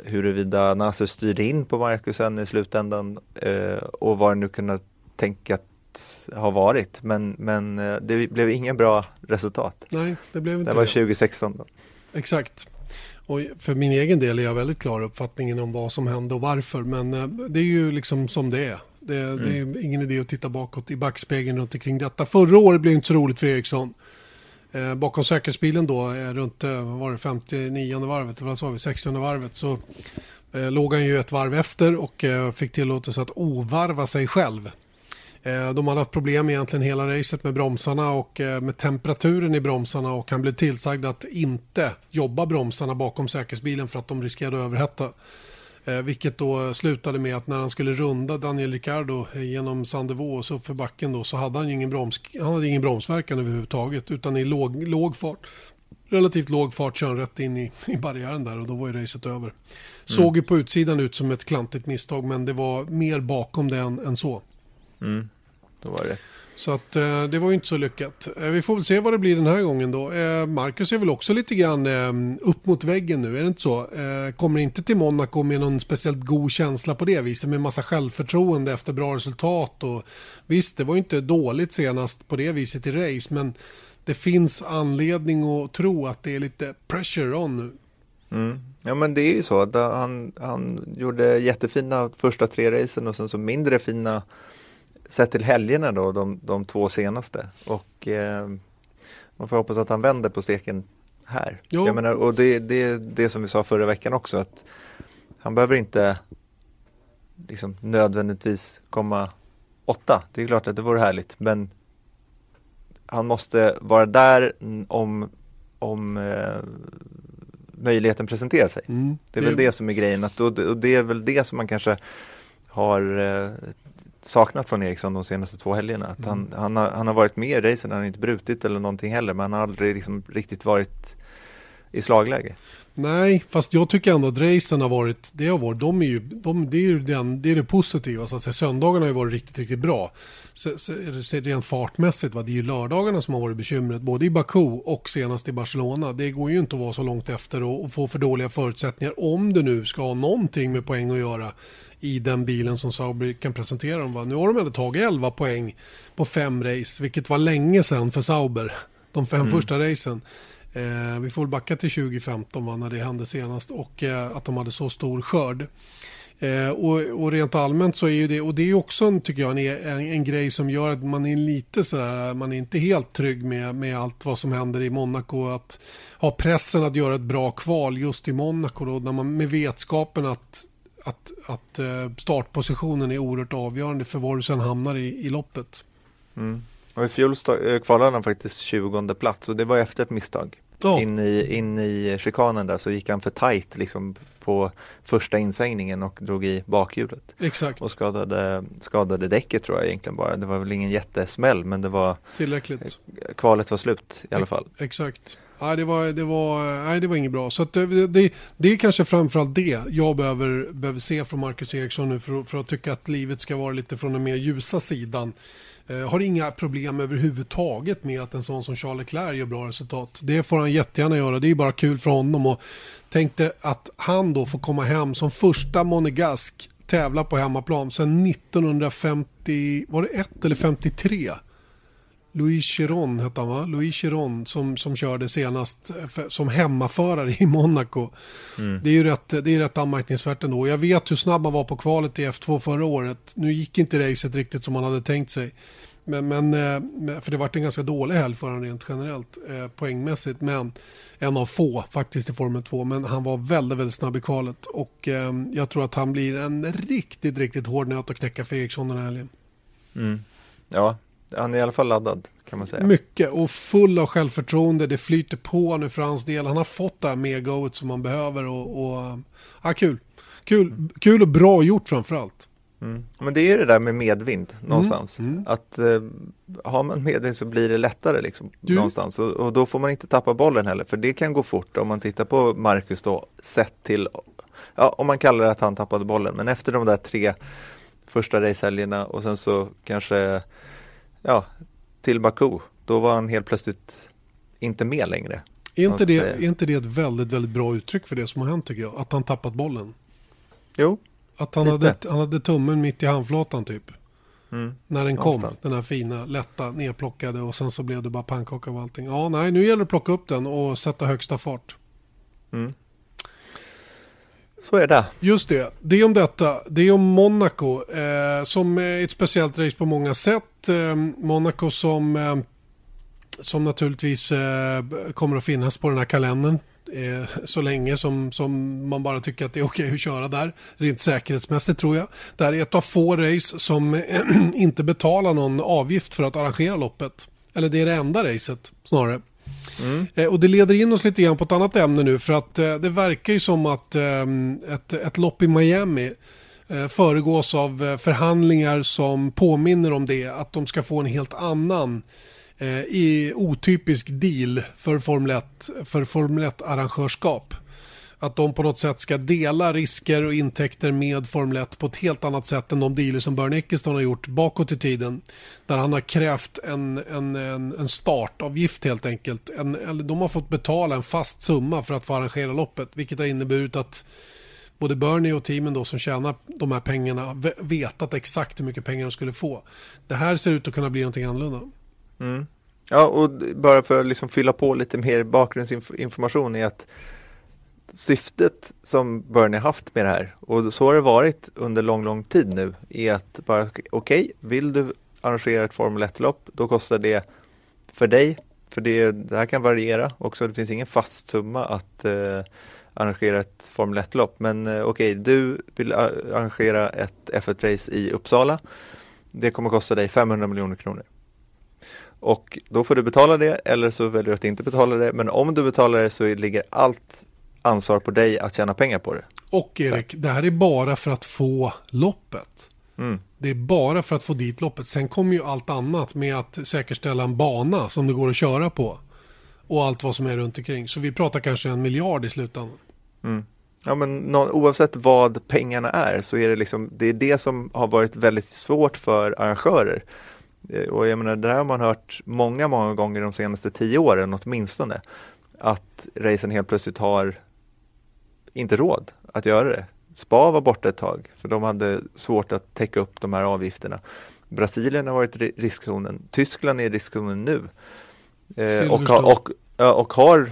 huruvida Nasser styrde in på Marcusen i slutändan eh, och vad det nu kunde tänkas ha varit. Men, men eh, det blev ingen bra resultat. Nej, det blev inte det. var 2016 då. Exakt. Och för min egen del är jag väldigt klar uppfattningen om vad som hände och varför. Men eh, det är ju liksom som det är. Det, mm. det, är ingen idé att titta bakåt i backspegeln runt omkring detta. Förra året blev inte så roligt för Eriksson. Eh, bakom säkerhetsbilen då, eh, runt eh, var det 59 varvet, vad sa vi, 60 varvet, så eh, låg han ju ett varv efter och eh, fick tillåtelse att ovarva sig själv. Eh, de hade haft problem egentligen hela racet med bromsarna och eh, med temperaturen i bromsarna och han blev tillsagd att inte jobba bromsarna bakom säkerhetsbilen för att de riskerade att överhetta. Eh, vilket då slutade med att när han skulle runda Daniel Ricciardo genom Sandevås upp för backen då så hade han ingen, broms, han hade ingen bromsverkan överhuvudtaget utan i låg, låg fart relativt låg fart kör rätt in i, i barriären där och då var ju racet över. Såg mm. ju på utsidan ut som ett klantigt misstag men det var mer bakom det än, än så. Mm. Då var det. Så att eh, det var ju inte så lyckat. Eh, vi får väl se vad det blir den här gången då. Eh, Marcus är väl också lite grann eh, upp mot väggen nu, är det inte så? Eh, kommer inte till Monaco med någon speciellt god känsla på det viset med massa självförtroende efter bra resultat och visst, det var ju inte dåligt senast på det viset i race, men det finns anledning att tro att det är lite pressure on nu. Mm. Ja men det är ju så. Han, han gjorde jättefina första tre racen och sen så mindre fina sett till helgerna då, de, de två senaste. Och eh, man får hoppas att han vänder på steken här. Jo. Jag menar, och det är det, det som vi sa förra veckan också att han behöver inte liksom, nödvändigtvis komma åtta. Det är klart att det vore härligt men han måste vara där om, om eh, möjligheten presenterar sig. Mm. Det är väl det som är grejen att, och, och det är väl det som man kanske har eh, saknat från Eriksson de senaste två helgerna. Att mm. han, han, har, han har varit med i racen, han har inte brutit eller någonting heller men han har aldrig liksom riktigt varit i slagläge. Nej, fast jag tycker ändå att racen har varit, det har varit, de är ju, de, det är ju den, det, är det positiva. Så att säga. Söndagarna har ju varit riktigt, riktigt bra. Så, så, så rent fartmässigt, va? det är ju lördagarna som har varit bekymret, både i Baku och senast i Barcelona. Det går ju inte att vara så långt efter och, och få för dåliga förutsättningar om du nu ska ha någonting med poäng att göra i den bilen som Sauber kan presentera dem. Va? Nu har de ändå tagit 11 poäng på fem race, vilket var länge sedan för Sauber. De fem mm. första racen. Eh, vi får backa till 2015 va, när det hände senast och eh, att de hade så stor skörd. Eh, och, och, rent allmänt så är ju det, och det är också en, tycker jag, en, en, en, grej som gör att man är lite sådär, man är inte helt trygg med, med allt vad som händer i Monaco. Att ha pressen att göra ett bra kval just i Monaco då, när man med vetskapen att, att, att eh, startpositionen är oerhört avgörande för var du sen hamnar i, i loppet. Mm. Och i fjol eh, kvalade han faktiskt 20 plats och det var efter ett misstag. Oh. In, i, in i chikanen där så gick han för tajt liksom på första insvängningen och drog i bakhjulet. Exakt. Och skadade, skadade däcket tror jag egentligen bara. Det var väl ingen jättesmäll men det var Tillräckligt. Kvalet var slut i alla fall. Exakt. Nej, det var, det var, nej, det var inget bra. Så det, det, det är kanske framförallt det jag behöver, behöver se från Marcus Eriksson nu för, för att tycka att livet ska vara lite från den mer ljusa sidan. Eh, har inga problem överhuvudtaget med att en sån som Charles Leclerc gör bra resultat. Det får han jättegärna göra, det är bara kul för honom. Och tänkte att han då får komma hem som första monegask tävla på hemmaplan sedan 1950, var det eller 53? Louis Chiron hette han va? Louis Chiron som, som körde senast eh, som hemmaförare i Monaco. Mm. Det är ju rätt, det är rätt anmärkningsvärt ändå. Jag vet hur snabb han var på kvalet i F2 förra året. Nu gick inte racet riktigt som han hade tänkt sig. Men, men, eh, för det var en ganska dålig helg för honom rent generellt eh, poängmässigt. Men en av få faktiskt i Formel 2. Men han var väldigt, väldigt snabb i kvalet. Och jag tror att han blir en riktigt, riktigt hård nöt att knäcka för Eriksson den här helgen. Mm. Ja, han är i alla fall laddad kan man säga. Mycket och full av självförtroende. Det flyter på nu för hans del. Han har fått det här megaoet som han behöver och, och ja, kul. Kul, mm. kul och bra gjort framförallt. Mm. Men det är det där med medvind någonstans. Mm. Mm. Att eh, har man medvind så blir det lättare liksom, någonstans och, och, då får man inte tappa bollen heller för det kan gå fort om man tittar på Marcus då sett till, ja om man kallar det att han tappade bollen men efter de där tre första racehelgerna och sen så kanske ja, till Baku, då var han helt plötsligt inte med längre. Är inte, det, är inte det ett väldigt, väldigt bra uttryck för det som har hänt tycker jag? Att han tappat bollen. Jo, Att han, hade, han hade tummen mitt i handflatan typ. Mm. När den kom, den här fina, lätta, nedplockade och sen så blev det bara pannkaka av allting. Ja, nej, nu gäller det att plocka upp den och sätta högsta fart. Mm. Så är det. Just det. Det är om detta. Det är om Monaco. Eh, som är ett speciellt race på många sätt. Eh, Monaco som, eh, som naturligtvis eh, kommer att finnas på den här kalendern. Eh, så länge som, som man bara tycker att det är okej okay att köra där. Rent säkerhetsmässigt tror jag. Det här är ett av få race som eh, inte betalar någon avgift för att arrangera loppet. Eller det är det enda racet snarare. Mm. Eh, och det leder in oss lite grann på ett annat ämne nu för att eh, det verkar ju som att eh, ett, ett lopp i Miami eh, föregås av eh, förhandlingar som påminner om det. Att de ska få en helt annan i otypisk deal för Formel 1, för Formel 1 arrangörskap att de på något sätt ska dela risker och intäkter med Formel 1 på ett helt annat sätt än de dealer som Bernie Eccleston har gjort bakåt i tiden. Där han har krävt en, en, en, en startavgift helt enkelt. En, eller de har fått betala en fast summa för att få arrangera loppet. Vilket har inneburit att både Bernie och teamen då som tjänar de här pengarna vetat exakt hur mycket pengar de skulle få. Det här ser ut att kunna bli någonting annorlunda. Mm. Ja, och bara för att liksom fylla på lite mer bakgrundsinformation är att syftet som Bernie haft med det här och så har det varit under lång, lång tid nu är att bara okej, okay, vill du arrangera ett Formel 1-lopp då kostar det för dig, för det, det här kan variera också, det finns ingen fast summa att eh, arrangera ett Formel 1-lopp men eh, okej, okay, du vill arrangera ett F1-race i Uppsala det kommer kosta dig 500 miljoner kronor. Och då får du betala det eller så väljer du att inte betala det. Men om du betalar det så ligger allt ansvar på dig att tjäna pengar på det. Och Erik, så. det här är bara för att få loppet. Mm. Det är bara för att få dit loppet. Sen kommer ju allt annat med att säkerställa en bana som det går att köra på. Och allt vad som är runt omkring. Så vi pratar kanske en miljard i slutändan. Mm. Ja, men oavsett vad pengarna är så är det liksom, det är det som har varit väldigt svårt för arrangörer. Eh, och jag menar, det här har man hört många, många gånger de senaste tio åren åtminstone. Att racen helt plötsligt har inte råd att göra det. Spa var borta ett tag för de hade svårt att täcka upp de här avgifterna. Brasilien har varit i riskzonen. Tyskland är i riskzonen nu. Eh, och, och, och, och har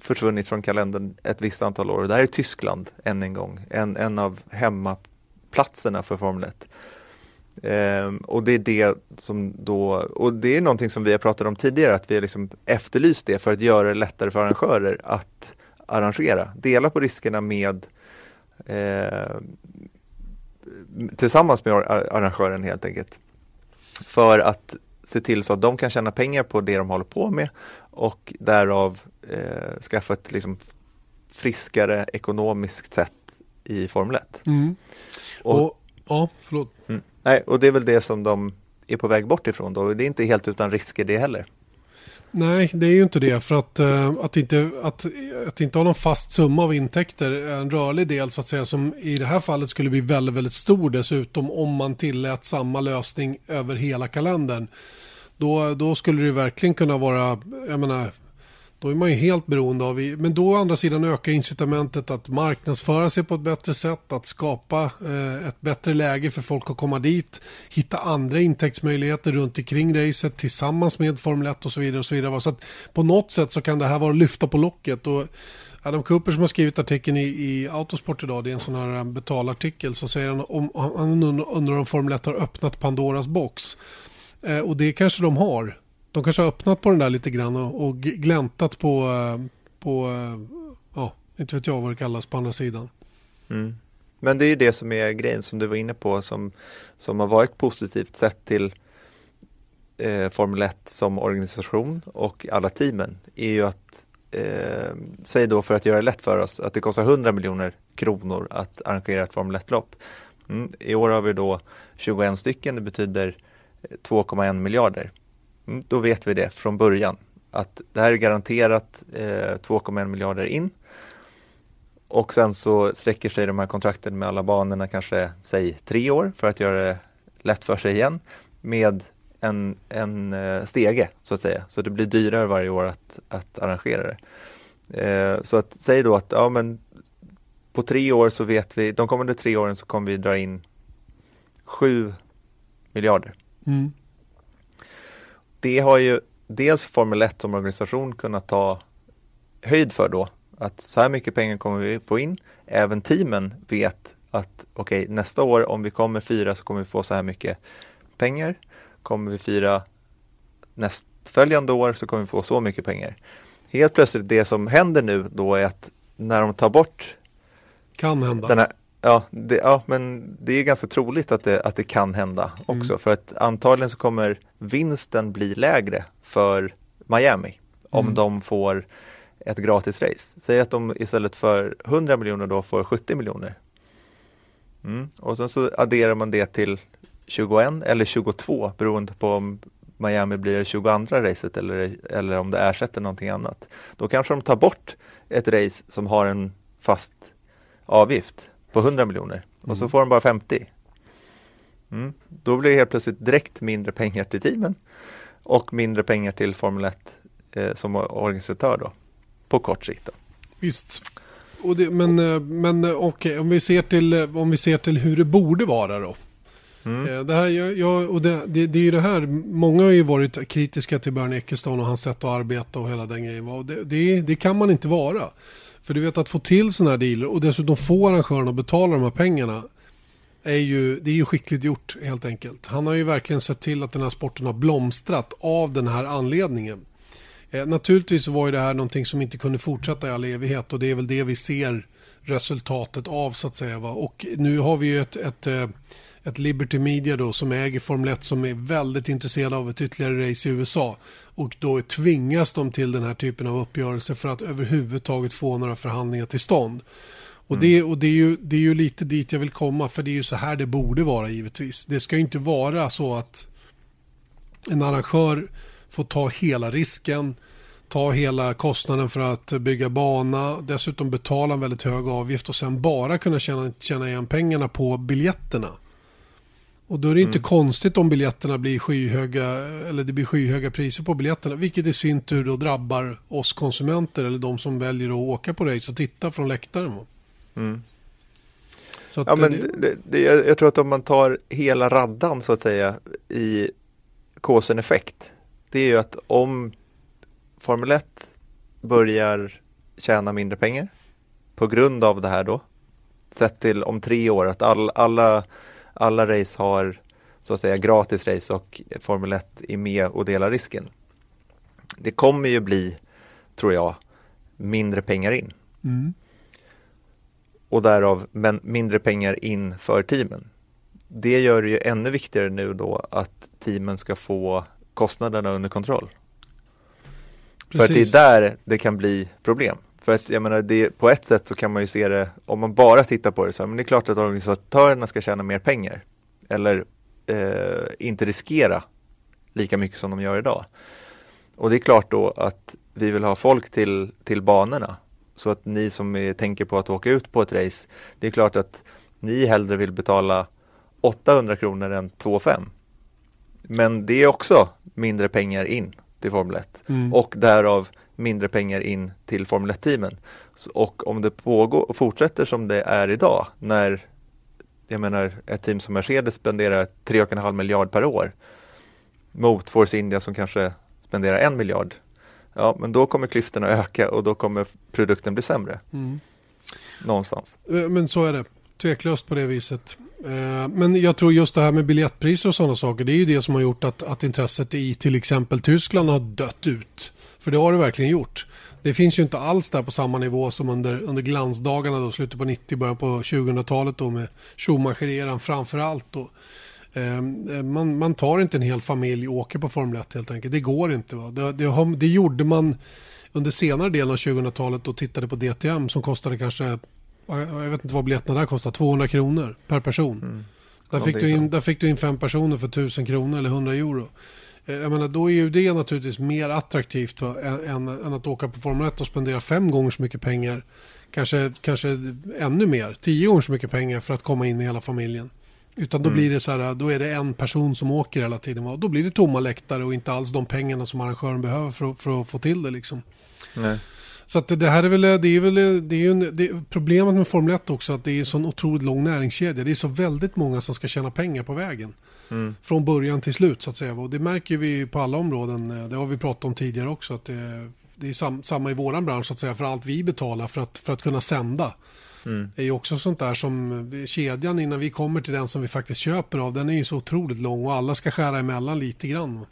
försvunnit från kalendern ett visst antal år. Och det här är Tyskland än en gång, en, en av hemmaplatserna för Formel 1. Ehm, och det är det som då, och det är någonting som vi har pratat om tidigare, att vi har liksom efterlyst det för att göra det lättare för arrangörer att arrangera. Dela på riskerna med eh, tillsammans med arrangören helt enkelt. För att se till så att de kan tjäna pengar på det de håller på med och därav eh, skaffa ett liksom, friskare ekonomiskt sätt i Formel 1. Mm. Och, och, ja, förlåt. Mm, nej, och det är väl det som de är på väg bort ifrån då. Det är inte helt utan risker det heller. Nej, det är ju inte det. För att, eh, att, inte, att, att inte ha någon fast summa av intäkter, en rörlig del så att säga, som i det här fallet skulle bli väldigt, väldigt stor dessutom om man tillät samma lösning över hela kalendern. Då, då skulle det verkligen kunna vara, jag menar, då är man ju helt beroende av, men då å andra sidan ökar incitamentet att marknadsföra sig på ett bättre sätt, att skapa eh, ett bättre läge för folk att komma dit, hitta andra intäktsmöjligheter runt omkring racet tillsammans med Formel 1 och så vidare. Och så vidare. Så att på något sätt så kan det här vara att lyfta på locket. Och Adam Cooper som har skrivit artikeln i, i Autosport idag, det är en sån här eh, betalartikel, så säger han om han undrar om Formel 1 har öppnat Pandoras box. Eh, och det kanske de har. De kanske har öppnat på den där lite grann och, och gläntat på, eh, på, eh, ja, inte vet jag vad det kallas på andra sidan. Mm. Men det är ju det som är grejen som du var inne på som, som har varit positivt sett till eh, Formel 1 som organisation och alla teamen är ju att eh, säg då för att göra det lätt för oss att det kostar 100 miljoner kronor att arrangera ett Formel 1-lopp. Mm. I år har vi då 21 stycken, det betyder eh, 2,1 miljarder. Mm, då vet vi det från början att det här är garanterat eh, 2,1 miljarder in. Och sen så sträcker sig de här kontrakten med alla banorna kanske, säg tre år för att göra det lätt för sig igen med en, en eh, stege så att säga. Så det blir dyrare varje år att, att arrangera det. Eh, så att säg då att ja, men på tre år så vet vi, de kommande tre åren så kommer vi dra in sju miljarder. Mm. Det har ju dels Formel 1 som organisation kunnat ta höjd för då. Att så här mycket pengar kommer vi få in. Även teamen vet att okej, okay, nästa år om vi kommer fyra så kommer vi få så här mycket pengar. Kommer vi fyra nästföljande år så kommer vi få så mycket pengar. Helt plötsligt det som händer nu då är att när de tar bort kan hända. Den här, Ja, det, ja, men det är ganska troligt att det, att det kan hända också mm. för att antagligen så kommer vinsten bli lägre för Miami om mm. de får ett gratis race. Säg att de istället för 100 miljoner då får 70 miljoner. Mm. Och sen så adderar man det till 21 eller 22 beroende på om Miami blir det 22 racet eller, eller om det ersätter någonting annat. Då kanske de tar bort ett race som har en fast avgift på 100 miljoner och mm. så får de bara 50. Mm. Då blir det helt plötsligt direkt mindre pengar till teamen och mindre pengar till Formel 1 eh, som organisatör då, på kort sikt. Då. Visst. Det, men eh, men eh, okej, okay, om, vi ser till, eh, om vi ser till hur det borde vara då. Mm. Det, här, jag, och det, det, det är det här, många har ju varit kritiska till Bernie Ecclestone och hans sätt att arbeta och hela den grejen. Och det, det, det kan man inte vara. För du vet att få till sådana här dealer och dessutom få arrangörerna att betala de här pengarna är ju, det är ju skickligt gjort helt enkelt. Han har ju verkligen sett till att den här sporten har blomstrat av den här anledningen. Eh, naturligtvis var ju det här någonting som inte kunde fortsätta i all evighet och det är väl det vi ser resultatet av så att säga. Va? Och nu har vi ju ett, ett, eh, ett Liberty Media då som äger Formel 1 som är väldigt intresserade av ett ytterligare race i USA. Och då tvingas de till den här typen av uppgörelser för att överhuvudtaget få några förhandlingar till stånd. Och, det, och det, är ju, det är ju lite dit jag vill komma för det är ju så här det borde vara givetvis. Det ska ju inte vara så att en arrangör får ta hela risken, ta hela kostnaden för att bygga bana, dessutom betala en väldigt hög avgift och sen bara kunna tjäna, tjäna igen pengarna på biljetterna. Och då är det inte mm. konstigt om biljetterna blir skyhöga eller det blir skyhöga priser på biljetterna, vilket i sin tur då drabbar oss konsumenter eller de som väljer att åka på race och titta från läktaren. Mm. Så ja, men det, det, det, jag tror att om man tar hela raddan så att säga i kåsen effekt, det är ju att om Formel 1 börjar tjäna mindre pengar på grund av det här då, sett till om tre år att all, alla, alla race har så att säga gratis race och Formel 1 är med och delar risken. Det kommer ju bli, tror jag, mindre pengar in. Mm och därav men mindre pengar in för teamen. Det gör det ju ännu viktigare nu då att teamen ska få kostnaderna under kontroll. Precis. För att det är där det kan bli problem. För att jag menar, det, på ett sätt så kan man ju se det, om man bara tittar på det så, men det är klart att organisatörerna ska tjäna mer pengar. Eller eh, inte riskera lika mycket som de gör idag. Och det är klart då att vi vill ha folk till, till banorna så att ni som är, tänker på att åka ut på ett race, det är klart att ni hellre vill betala 800 kronor än 2,5. Men det är också mindre pengar in till Formel 1 mm. och därav mindre pengar in till Formel 1-teamen. Och om det pågår och fortsätter som det är idag när jag menar ett team som Mercedes spenderar 3,5 miljard per år mot Force India som kanske spenderar en miljard ja men då kommer klyftorna öka och då kommer produkten bli sämre. Mm. Någonstans. Eh, men så är det, tveklöst på det viset. Eh, men jag tror just det här med biljettpriser och sådana saker, det är ju det som har gjort att, att intresset i till exempel Tyskland har dött ut. För det har det verkligen gjort. Det finns ju inte alls där på samma nivå som under, under glansdagarna då, slutet på 90, början på 2000-talet då med Schumacher-eran framför allt då. Ehm, eh, man, man tar inte en hel familj och åker på Formel 1 helt enkelt. Det går inte. Va? Det, det, det gjorde man under senare delen av 2000-talet och tittade på DTM som kostade kanske, jag vet inte vad biljetterna där kostade, 200 kronor per person. Mm. Där, fick du in, där fick du in fem personer för 1000 kronor eller 100 euro. Eh, jag menar, då är ju det naturligtvis mer attraktivt va, än, än, att åka på Formel 1 och spendera fem gånger så mycket pengar. Kanske, kanske ännu mer, tio gånger så mycket pengar för att komma in med hela familjen. Utan då mm. blir det så här, då är det en person som åker hela tiden. Och då blir det tomma läktare och inte alls de pengarna som arrangören behöver för, för att få till det liksom. Nej. Så att det här är väl, det är väl, det är ju det, problemet med Formel 1 också att det är en sån otroligt lång näringskedja. Det är så väldigt många som ska tjäna pengar på vägen. Mm. Från början till slut så att säga. Och det märker vi på alla områden. Det har vi pratat om tidigare också. Att det, det är sam, samma i våran bransch så att säga. För allt vi betalar för att, för att kunna sända. Mm. Det är ju också sånt där som kedjan innan vi kommer till den som vi faktiskt köper av. Den är ju så otroligt lång och alla ska skära emellan lite grann.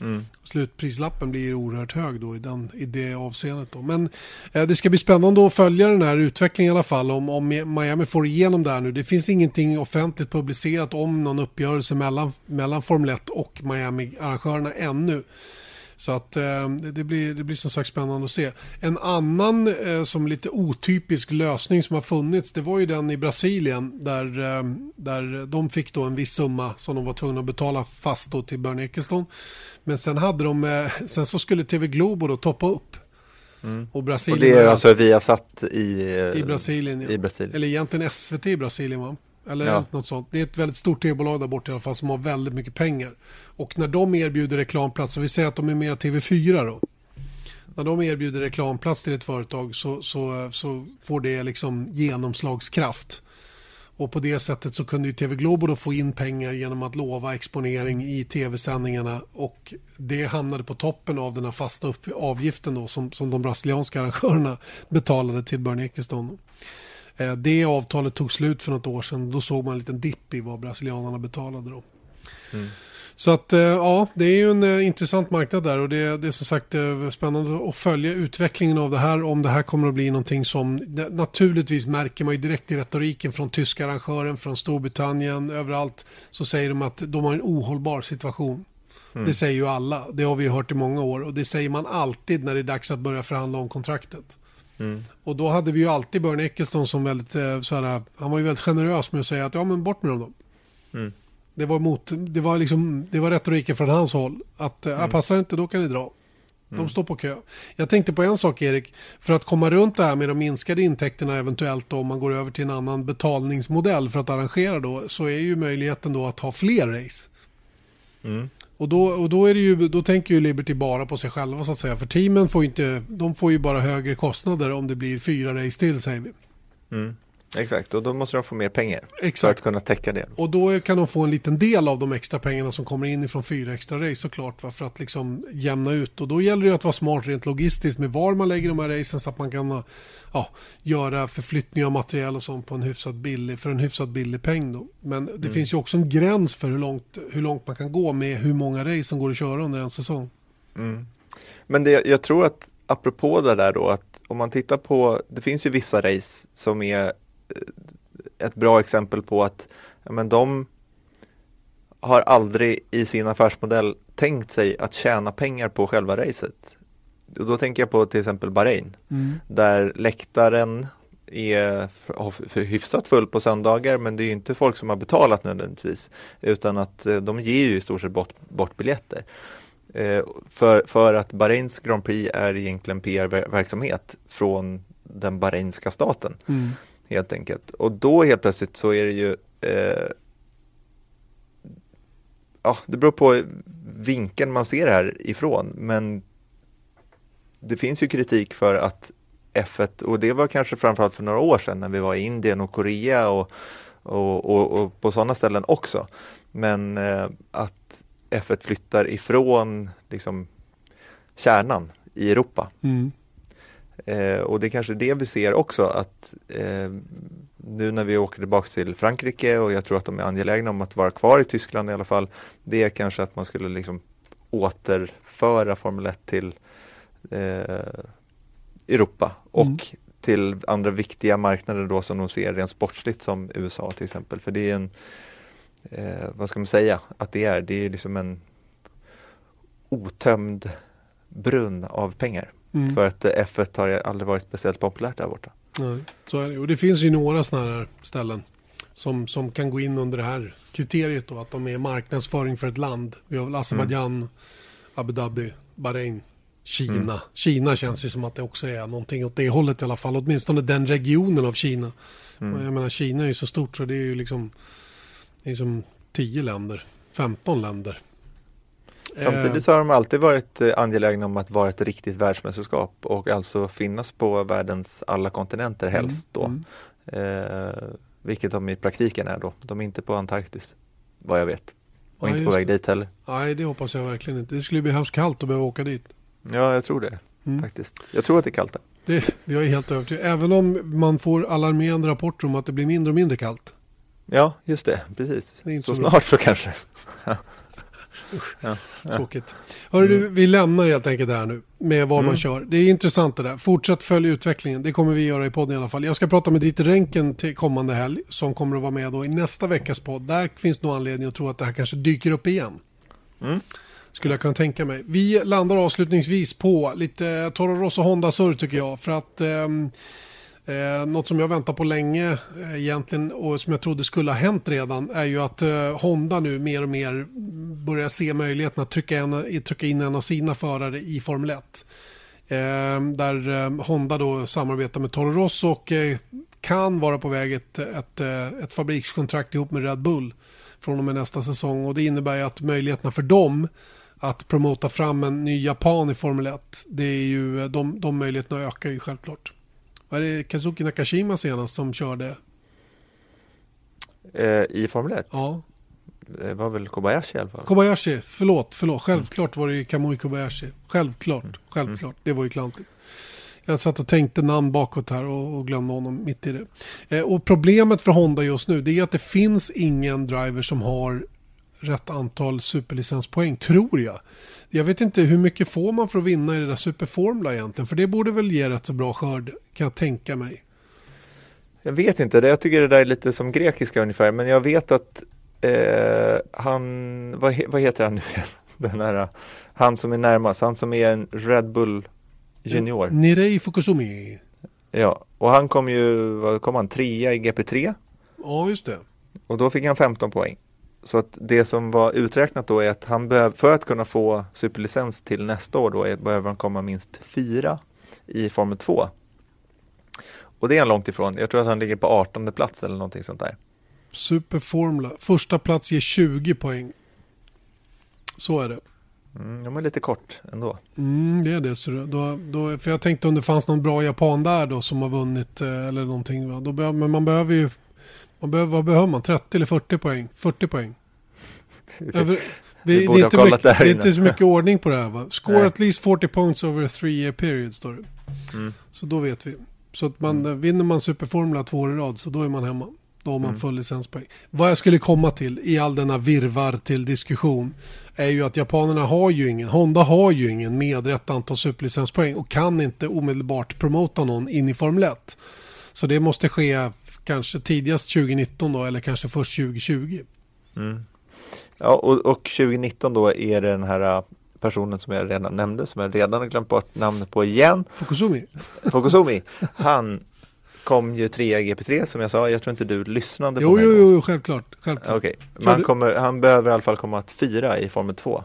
Mm. Slutprislappen blir oerhört hög då i, den, i det avseendet. Då. Men eh, det ska bli spännande att följa den här utvecklingen i alla fall. Om, om Miami får igenom det här nu. Det finns ingenting offentligt publicerat om någon uppgörelse mellan, mellan Formel 1 och Miami-arrangörerna ännu. Så att eh, det, blir, det blir som sagt spännande att se. En annan eh, som lite otypisk lösning som har funnits det var ju den i Brasilien där, eh, där de fick då en viss summa som de var tvungna att betala fast då till Bernie Ecclestone. Men sen hade de, eh, sen så skulle TV Globo då toppa upp. Mm. Och, Brasilien och det är alltså vi har satt i, i, Brasilien, ja. i Brasilien. Eller egentligen SVT i Brasilien va? Eller ja. något sånt. Det är ett väldigt stort tv-bolag där borta i alla fall som har väldigt mycket pengar. Och när de erbjuder reklamplats, vi säger att de är mer TV4 då. När de erbjuder reklamplats till ett företag så, så, så får det liksom genomslagskraft. Och på det sättet så kunde ju TV Globo då få in pengar genom att lova exponering i tv-sändningarna och det hamnade på toppen av den här fasta avgiften då som, som de brasilianska arrangörerna betalade till Bernie Ekeston. Eh, Det avtalet tog slut för något år sedan. Då såg man en liten dipp i vad brasilianarna betalade då. Mm. Så att eh, ja, det är ju en eh, intressant marknad där och det, det är som sagt eh, spännande att följa utvecklingen av det här. Om det här kommer att bli någonting som naturligtvis märker man ju direkt i retoriken från tyska arrangören, från Storbritannien, överallt så säger de att de har en ohållbar situation. Det säger ju alla, det har vi hört i många år och det säger man alltid när det är dags att börja förhandla om kontraktet. Och då hade vi ju alltid Bernie Ecclestone som väldigt, så här, han var ju väldigt generös med att säga att ja men bort med dem då. Mm. Det var, mot, det var, liksom, det var retoriken från hans håll. Att mm. passar inte, då kan ni dra. De står på kö. Jag tänkte på en sak Erik. För att komma runt det här med de minskade intäkterna eventuellt då, om man går över till en annan betalningsmodell för att arrangera då. Så är ju möjligheten då att ha fler race. Mm. Och, då, och då, är det ju, då tänker ju Liberty bara på sig själva så att säga. För teamen får inte, de får ju bara högre kostnader om det blir fyra race till säger vi. Mm. Exakt, och då måste de få mer pengar för Exakt. att kunna täcka det. Och då kan de få en liten del av de extra pengarna som kommer in ifrån fyra extra race såklart. Va? För att liksom jämna ut. Och då gäller det att vara smart rent logistiskt med var man lägger de här racen så att man kan ja, göra förflyttning av material och sånt på en hyfsat billig, för en hyfsat billig peng. Då. Men det finns ju också en gräns för hur långt, hur långt man kan gå med hur många race som går att köra under en säsong. Mm. Men det, jag tror att apropå det där då att om man tittar på, det finns ju vissa race som är ett bra exempel på att men de har aldrig i sin affärsmodell tänkt sig att tjäna pengar på själva racet. Och då tänker jag på till exempel Bahrain där läktaren är hyfsat full på söndagar men det är inte folk som har betalat nödvändigtvis utan att eh, de ger ju i stort sett bort, bort biljetter. Eh, för, för att Bahrains Grand Prix är egentligen PR-verksamhet från den bahrainska staten Mm helt enkelt. Och då helt plötsligt så är det ju eh, Ja, det beror på vinkeln man ser det här ifrån men det finns ju kritik för att F1 och det var kanske framförallt för några år sedan när vi var i Indien och Korea och, och, och, och på sådana ställen också. Men eh, att F1 flyttar ifrån liksom, kärnan i Europa. Mm. Eh, och det är kanske det vi ser också att eh, nu när vi åker tillbaka till Frankrike och jag tror att de är angelägna om att vara kvar i Tyskland i alla fall. Det är kanske att man skulle liksom återföra Formel 1 till eh, Europa och Mm. till andra viktiga marknader då som de ser rent sportsligt som USA till exempel. För det är en, eh, vad ska man säga att det är? Det är liksom en otömd brunn av pengar. Mm. För att eh, F1 har aldrig varit speciellt populärt där borta. Nej, så är det. Och det finns ju några sådana här ställen som, som kan gå in under det här kriteriet då, att de är marknadsföring för ett land. Vi har väl Azerbajdzjan, Abu Dhabi, Bahrain, Kina. Kina känns ju som att det också är någonting åt det hållet i alla fall, åtminstone den regionen av Kina. Och jag menar Kina är ju så stort så det är ju liksom, det är som 10 länder, 15 länder. Samtidigt så har de alltid varit eh, angelägna om att vara ett riktigt världsmästerskap och alltså finnas på världens alla kontinenter helst då. Mm. Eh, vilket de i praktiken är då. De är inte på Antarktis, vad jag vet. Och Ja, inte på väg det. dit heller. Nej, det hoppas jag verkligen inte. Det skulle bli hemskt kallt att behöva åka dit. Ja, jag tror det Mm. faktiskt. Jag tror att det är kallt där. Det, jag är helt övertygad. Även om man får alarmerande rapporter om att det blir mindre och mindre kallt. Ja, just det, precis. Det så så snart så kanske. ja. Tråkigt. Hörru du, vi lämnar helt enkelt det här nu med vad man Mm. kör. Det är intressant det där. Fortsätt följa utvecklingen. Det kommer vi göra i podden i alla fall. Jag ska prata med Dieter Renken till kommande helg som kommer att vara med då i nästa veckas podd. Där finns nog anledning att tro att det här kanske dyker upp igen. Mm. Skulle jag kunna tänka mig. Vi landar avslutningsvis på lite Toro Rosso Honda Surr tycker jag. För att ehm, eh, något som jag väntar på länge eh, egentligen och som jag trodde skulle ha hänt redan är ju att eh, Honda nu mer och mer börjar se möjligheten att trycka, en, trycka in en av sina förare i Formel 1. Eh, där eh, Honda då samarbetar med Toro Rosso och eh, kan vara på väg ett, ett, eh, ett fabrikskontrakt ihop med Red Bull från och med nästa säsong. Och det innebär ju att möjligheterna för dem att promota fram en ny japan i Formel 1, det är ju, eh, de, de möjligheterna ökar ju självklart. Var det Kazuki Nakashima senast som körde Eh, I Formel 1? Ja. Det var väl Kobayashi i alla fall? Kobayashi, förlåt, förlåt. Självklart var det ju Kamui Kobayashi. Självklart, självklart. Det var ju klantigt. Jag satt och tänkte namn bakåt här och, och glömde honom mitt i det. Eh, och problemet för Honda just nu det är att det finns ingen driver som har rätt antal superlicenspoäng, tror jag. Jag vet inte hur mycket får man för att vinna i det där superformula egentligen. För det borde väl ge rätt så bra skörd, kan jag tänka mig. Jag vet inte, jag tycker det där är lite som grekiska ungefär. Men jag vet att eh, han, vad, he, vad heter han nu? Den här, han som är närmast, han som är en Red Bull junior. Nirei Fukusumi. Ja, och han kom ju, vad kom han, trea i GP3 Ja, just det. och då fick han 15 poäng. Så att det som var uträknat då är att han behöver, för att kunna få superlicens till nästa år då, är, behöver han komma minst fyra i Formel 2. Och det är han långt ifrån. Jag tror att han ligger på 18 plats eller någonting sånt där. Superformula. Första plats ger 20 poäng. Så är det. Mm, de är lite kort ändå. Mm, det är det. Så då, då, för jag tänkte om det fanns någon bra japan där då som har vunnit eh, eller någonting. Va? Då men man behöver ju... Man behöver, vad behöver man? 30 eller 40 poäng? 40 poäng. Över, Vi vi, det är, inte mycket, det är inte så mycket ordning på det här va? Score Nej. at least 40 points over a three year period står det. Mm. Så då vet vi. Så att man, eh, vinner man Superformula två år i rad så då är man hemma. Då har man Mm. full licenspoäng. Vad jag skulle komma till i all denna virvar till diskussion är ju att japanerna har ju ingen, Honda har ju ingen med rätt antal superlicenspoäng och kan inte omedelbart promota någon in i Formel 1. Så det måste ske kanske tidigast 2019 då eller kanske först 2020. Mm. Ja, och, och 2019 då är det den här äh, personen som jag redan nämnde, som jag redan har glömt bort namnet på igen, Fukusumi. Fokusumi. Han kom ju trea i GP3 som jag sa, jag tror inte du lyssnade på Jo, mig jo, jo, självklart. självklart. Han, du- kommer, han behöver i alla fall komma att fyra i Formel 2.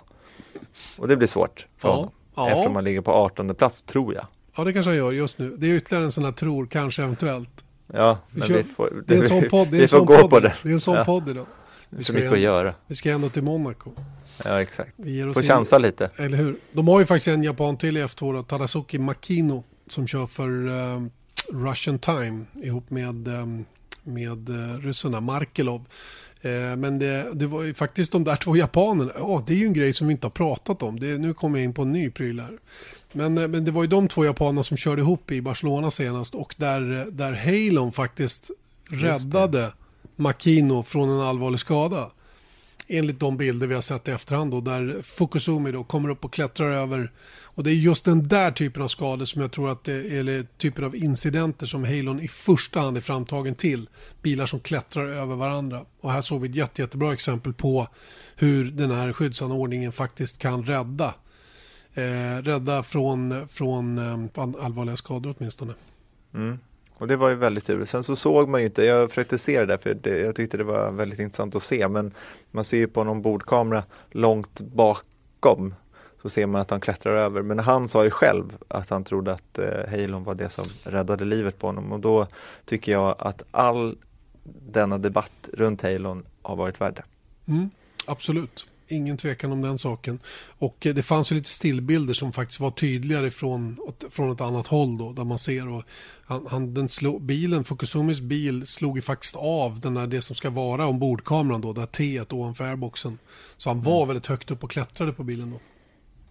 Och det blir svårt för Ja. honom. Ja. Eftersom han ligger på 18 plats, tror jag. Ja, det kanske han gör just nu. Det är ytterligare en sån här tror, kanske eventuellt. Ja, Vi men kör- vi får, Det är en sån podd. Det är vi en får sån gå podd. på det. Det är en sån Ja. podd idag. Är ska mycket att göra. Vi ska ändå till Monaco. Ja, exakt. Vi ger oss Får in- chansa lite. Eller hur? De har ju faktiskt en japan till i F2, då, Tadasuki Makino, som kör för eh, Russian Time ihop med, eh, med eh, ryssarna, Markelov. Eh, men det, det var ju faktiskt de där två japanerna. Ja, det är ju en grej som vi inte har pratat om. Det, nu kommer jag in på en ny pryl här. Men, eh, men det var ju de två japanerna som körde ihop i Barcelona senast och där, eh, där Halon faktiskt räddade Makino från en allvarlig skada. Enligt de bilder vi har sett i efterhand då, där Fukusumi då kommer upp och klättrar över. Och det är just den där typen av skador som jag tror att det är, eller typen av incidenter som Halon i första hand är framtagen till. Bilar som klättrar över varandra. Och här såg vi ett jätte, jättebra exempel på hur den här skyddsanordningen faktiskt kan rädda. Eh, rädda från, från eh, allvarliga skador åtminstone. Mm. Och det var ju väldigt tur. Sen så såg man ju inte, jag försökte se det där för det, jag tyckte det var väldigt intressant att se. Men man ser ju på någon bordkamera långt bakom så ser man att han klättrar över. Men han sa ju själv att han trodde att eh, Halon var det som räddade livet på honom. Och då tycker jag att all denna debatt runt Halon har varit värd det. Mm, absolut, ingen tvekan om den saken. Och eh, det fanns ju lite stillbilder som faktiskt var tydligare från, från ett annat håll då, där man ser och han, han, den slog, bilen, Fukusumis bil slog ju faktiskt av den där, det som ska vara ombordkameran då, där T ovanför airboxen. Så han var väldigt högt upp och klättrade på bilen då.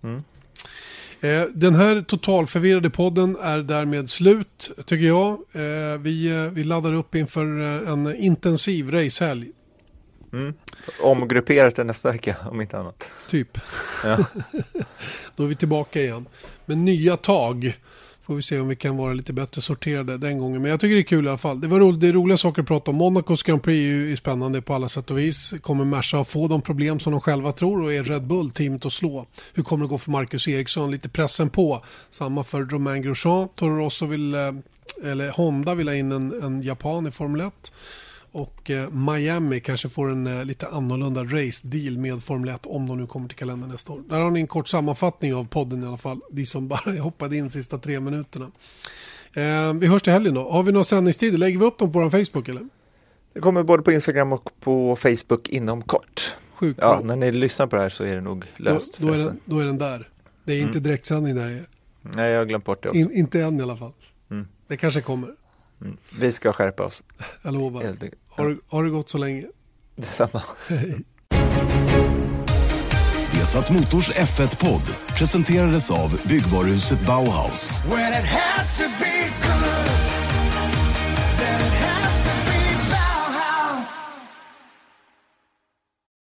Mm. Eh, Den här totalförvirrade podden är därmed slut, tycker jag. Eh, Vi, vi laddar upp inför en intensiv racehelg, Mm. Omgrupperat till nästa vecka om inte annat. typ. Ja. Då är vi tillbaka igen med nya tag. Får vi se om vi kan vara lite bättre sorterade den gången. Men jag tycker det är kul i alla fall. Det, var roligt, det är roliga saker att prata om. Monacos Grand Prix är ju spännande på alla sätt och vis. Kommer Merca att få de problem som de själva tror och är Red Bull teamet att slå? Hur kommer det gå för Marcus Eriksson? Lite pressen på. Samma för Romain Grosjean. Toro Rosso vill, eh, eller Honda vill ha in en, en japan i Formel 1. Och eh, Miami kanske får en eh, lite annorlunda race-deal med Formel 1 om de nu kommer till kalendern nästa år. Där har ni en kort sammanfattning av podden i alla fall. De som bara hoppade in sista tre minuterna. Eh, vi hörs till helgen då. Har vi några sändningstider? Lägger vi upp dem på vår Facebook eller? Det kommer både på Instagram och på Facebook inom kort. Sjukt Ja, bra. när ni lyssnar på det här så är det nog löst då, då, är den, då är den där. Det är inte direktsändning där. Nej, jag har glömt bort det också. In, inte än i alla fall. Mm. Det kanske kommer. Mm. Vi ska skärpa oss. Jag lovar. Helt enkelt. Har, det- gått så länge? Detsamma. Vesat Motors F1-podd presenterades av byggvaruhuset Bauhaus.